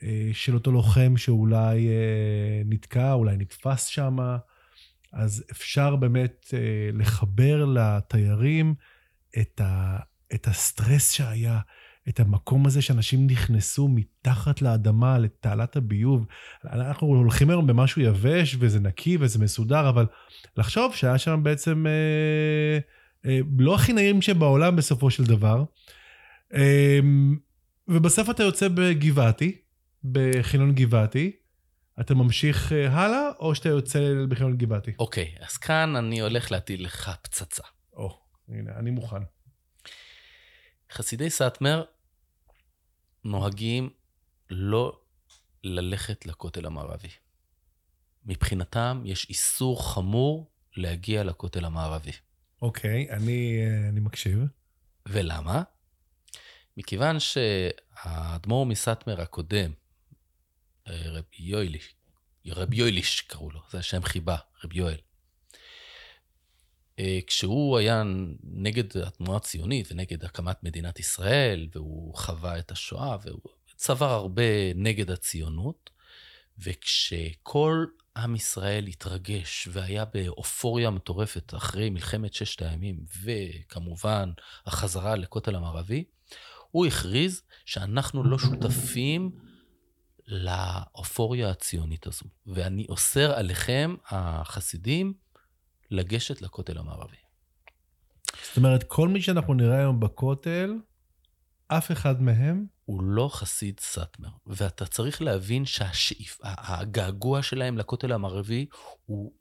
אה, של אותו לוחם שאולי אה, נתקע, אולי נתפס שם, אז אפשר באמת לחבר לתיירים את, ה, את הסטרס שהיה, את המקום הזה שאנשים נכנסו מתחת לאדמה לתעלת הביוב. אנחנו הולכים היום במשהו יבש וזה נקי וזה מסודר, אבל לחשוב שהיה שם בעצם אה, אה, לא הכי נעים שבעולם בסופו של דבר. אה, ובסוף אתה יוצא בגבעתי, בחילון גבעתי. אתה ממשיך אה, הלאה, או שאתה יוצא בחילון גבעתי? אוקיי, אז כאן אני הולך להטיל לך פצצה. או, הנה, אני מוכן. חסידי סאטמר נוהגים לא ללכת לכותל המערבי. מבחינתם יש איסור חמור להגיע לכותל המערבי. אוקיי, אני, אה, אני מקשיב. ולמה? מכיוון שהאדמו"ר מסאטמר הקודם, אה, רבי יויליש, רבי יויליש קראו לו, זה השם חיבה, רבי יואל. אה, כשהוא היה נגד התנועה הציונית ונגד הקמת מדינת ישראל, והוא חווה את השואה, והוא צבר הרבה נגד הציונות, וכשכל עם ישראל התרגש והיה באופוריה מטורפת אחרי מלחמת ששת הימים, וכמובן החזרה לכותל המערבי, הוא הכריז שאנחנו לא שותפים לאופוריה הציונית הזו, ואני אוסר עליכם, החסידים, לגשת לכותל המערבי. זאת אומרת, כל מי שאנחנו נראה היום בכותל, אף אחד מהם הוא לא חסיד סאטמר, ואתה צריך להבין שהגעגוע שלהם לכותל המערבי הוא,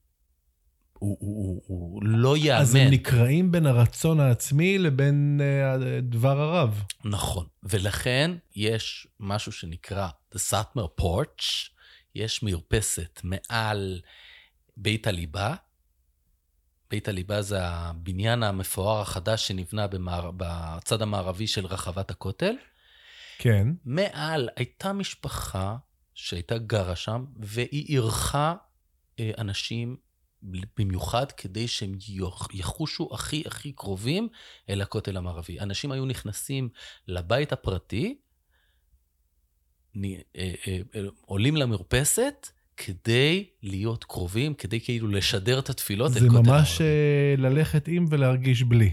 הוא, הוא, הוא, הוא לא ייאמן. אז הם נקרעים בין הרצון העצמי לבין uh, דבר הרב. נכון, ולכן יש משהו שנקרא The Satmar Porch, יש מרפסת מעל בית הליבה. בית הליבה זה הבניין המפואר החדש שנבנה במער... בצד המערבי של רחבת הכותל. כן. מעל הייתה משפחה שהייתה גרה שם, והיא אירחה אה, אנשים במיוחד כדי שהם יחושו הכי הכי קרובים אל הכותל המערבי. אנשים היו נכנסים לבית הפרטי, אה, אה, עולים למרפסת, כדי להיות קרובים, כדי כאילו לשדר את התפילות. זה ממש ללכת עם ולהרגיש בלי.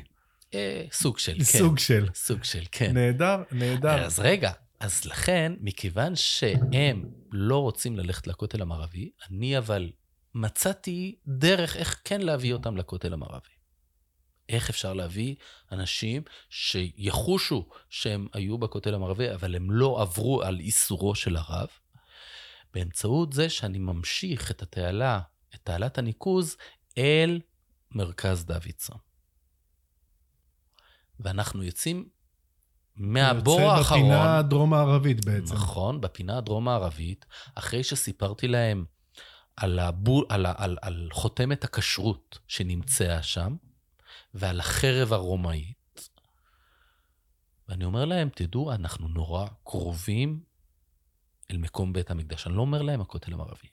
אה, סוג של, כן. סוג של. סוג של, כן. נהדר, נהדר. אז רגע, אז לכן, מכיוון שהם לא רוצים ללכת לכותל המערבי, אני אבל מצאתי דרך איך כן להביא אותם לכותל המערבי. איך אפשר להביא אנשים שיחושו שהם היו בכותל המערבי, אבל הם לא עברו על איסורו של הרב, באמצעות זה שאני ממשיך את התעלה, את תעלת הניקוז, אל מרכז דוידסון. ואנחנו יוצאים מהבור האחרון. יוצא בפינה הדרום-מערבית בעצם. נכון, בפינה הדרום-מערבית, אחרי שסיפרתי להם על, הבול, על, על, על חותמת הכשרות שנמצאה שם, ועל החרב הרומאית, ואני אומר להם, תדעו, אנחנו נורא קרובים אל מקום בית המקדש. אני לא אומר להם הכותל המערבי.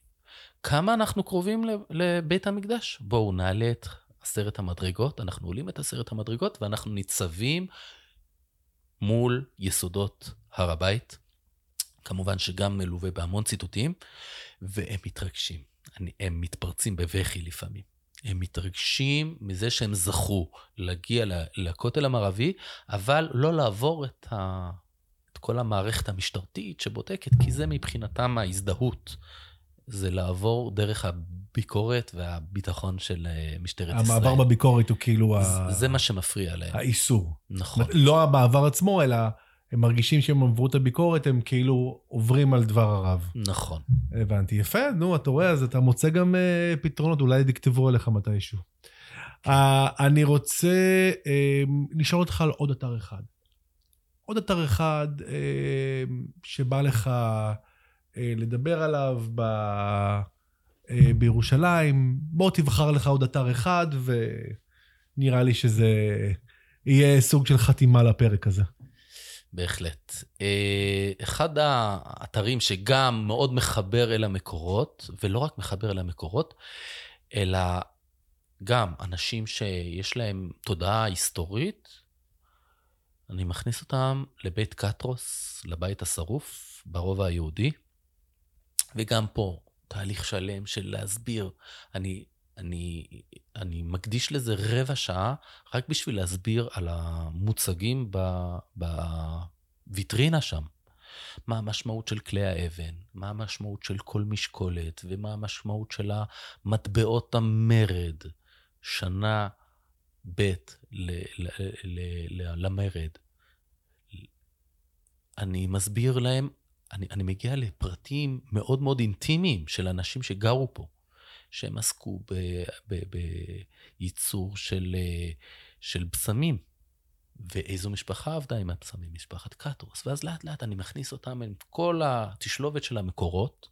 כמה אנחנו קרובים לבית המקדש? בואו נעלה את עשרת המדרגות, אנחנו עולים את עשרת המדרגות ואנחנו ניצבים מול יסודות הר הבית, כמובן שגם מלווה בהמון ציטוטים, והם מתרגשים. אני, הם מתפרצים בבכי לפעמים. הם מתרגשים מזה שהם זכו להגיע לכותל המערבי, אבל לא לעבור את, ה, כל המערכת המשטרתית שבודקת, כי זה מבחינתם ההזדהות. זה לעבור דרך הביקורת והביטחון של אה, משטרת המעבר ישראל. המעבר בביקורת הוא כאילו... זה, ה... זה מה שמפריע להם. האיסור. נכון. לא המעבר עצמו, אלא הם מרגישים שהם עברו את הביקורת, הם כאילו עוברים על דבר הרב. נכון. הבנתי. יפה, נו, אתה רואה, אז אתה מוצא גם uh, פתרונות, אולי יכתבו עליך מתישהו. Uh, אני רוצה uh, לשאול אותך על עוד אתר אחד. עוד אתר אחד אה, שבא לך אה, לדבר עליו ב, אה, בירושלים, בוא תבחר לך עוד אתר אחד, ונראה לי שזה יהיה סוג של חתימה לפרק הזה. בהחלט. אה, אחד האתרים שגם מאוד מחבר אל המקורות, ולא רק מחבר אל המקורות, אלא גם אנשים שיש להם תודעה היסטורית, אני מכניס אותם לבית קטרוס, לבית השרוף, ברובע היהודי, וגם פה תהליך שלם של להסביר. אני, אני, אני מקדיש לזה רבע שעה רק בשביל להסביר על המוצגים בוויטרינה שם. מה המשמעות של כלי האבן, מה המשמעות של כל משקולת, ומה המשמעות של המטבעות המרד, שנה ב' למרד. אני מסביר להם, אני, אני מגיע לפרטים מאוד מאוד אינטימיים של אנשים שגרו פה, שהם עסקו בייצור של, של בשמים. ואיזו משפחה עבדה עם הבשמים? משפחת קטרוס. ואז לאט לאט אני מכניס אותם עם כל התשלובת של המקורות,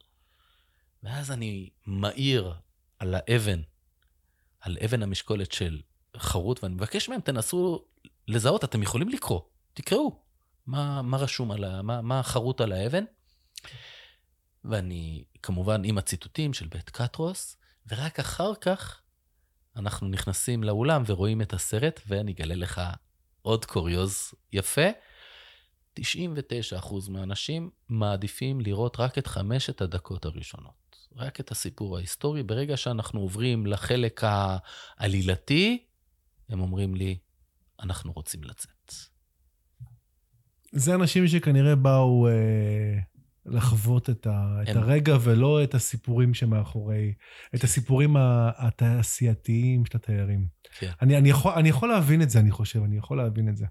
ואז אני מאיר על האבן, על אבן המשקולת של חרוט, ואני מבקש מהם, תנסו לזהות, אתם יכולים לקרוא, תקראו. מה, מה רשום על ה... מה, מה חרוט על האבן? ואני, כמובן, עם הציטוטים של בית קטרוס, ורק אחר כך אנחנו נכנסים לאולם ורואים את הסרט, ואני אגלה לך עוד קוריוז יפה. 99% מהאנשים מעדיפים לראות רק את חמשת הדקות הראשונות. רק את הסיפור ההיסטורי. ברגע שאנחנו עוברים לחלק העלילתי, הם אומרים לי, אנחנו רוצים לצאת. זה אנשים שכנראה באו אה, לחוות את, ה, את הרגע ולא את הסיפורים שמאחורי, את הסיפורים התעשייתיים של התיירים. כן. אני, אני, יכול, אני יכול להבין את זה, אני חושב, אני יכול להבין את זה.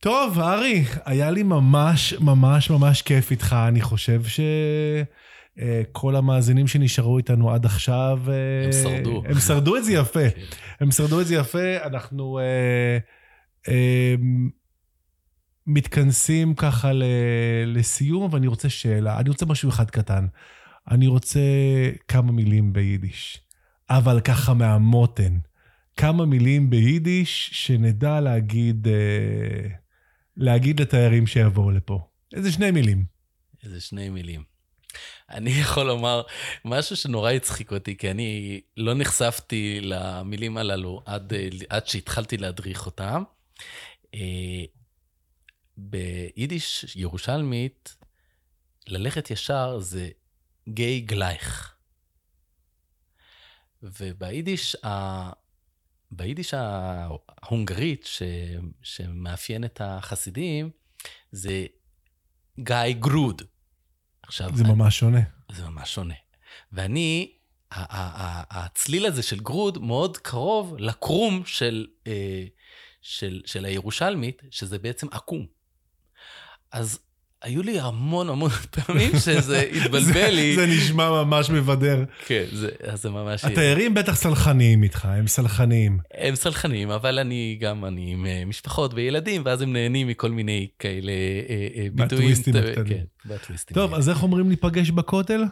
טוב, ארי, היה לי ממש ממש ממש כיף איתך. אני חושב ש... אה, כל המאזינים שנשארו איתנו עד עכשיו... אה, הם שרדו. הם שרדו את זה יפה. כן. הם שרדו את זה יפה. אנחנו אה, מתכנסים ככה לסיום, ואני רוצה שאלה. אני רוצה משהו אחד קטן. אני רוצה כמה מילים ביידיש, אבל ככה מהמותן. כמה מילים ביידיש שנדע להגיד, להגיד לתיירים שיבואו לפה. איזה שני מילים. איזה שני מילים. אני יכול לומר משהו שנורא הצחיק אותי, כי אני לא נחשפתי למילים הללו עד, עד שהתחלתי להדריך אותם. אה, ביידיש ירושלמית, ללכת ישר זה גיי גלייך. וביידיש ה... ביידיש ההונגרית, ש... שמאפיין את החסידים, זה גיי גרוד. עכשיו... זה אני... ממש שונה. זה ממש שונה. ואני, הצליל הזה של גרוד מאוד קרוב לקרום של, אה, של, של הירושלמית, שזה בעצם עקום. אז היו לי המון המון פעמים שזה התבלבל לי. זה נשמע ממש מבדר. כן, זה, זה ממש... התיירים בטח סלחניים איתך, הם סלחניים. הם סלחניים, אבל אני גם, אני עם אה, משפחות וילדים, ואז הם נהנים מכל מיני כאלה אה, אה, ביטויים. בטוויסטים הקטנים. כן, בטוויסטים. טוב, אז איך אומרים להיפגש בכותל?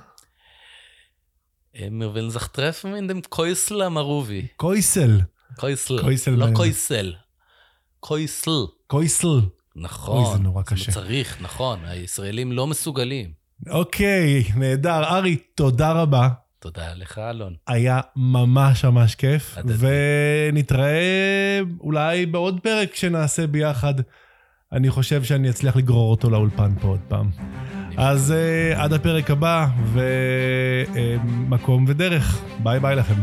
In dem Käusel am Aruvi. קויסל. קויסל. לא קויסל. קויסל. קויסל. נכון. אוי, זה נורא קשה. צריך, נכון, הישראלים לא מסוגלים. אוקיי, נהדר. ארי, תודה רבה. תודה לך, אלון. היה ממש ממש כיף, ונתראה אולי בעוד פרק שנעשה ביחד. אני חושב שאני אצליח לגרור אותו לאולפן פה עוד פעם. אז uh, עד הפרק הבא, ומקום ודרך. ביי ביי לכם.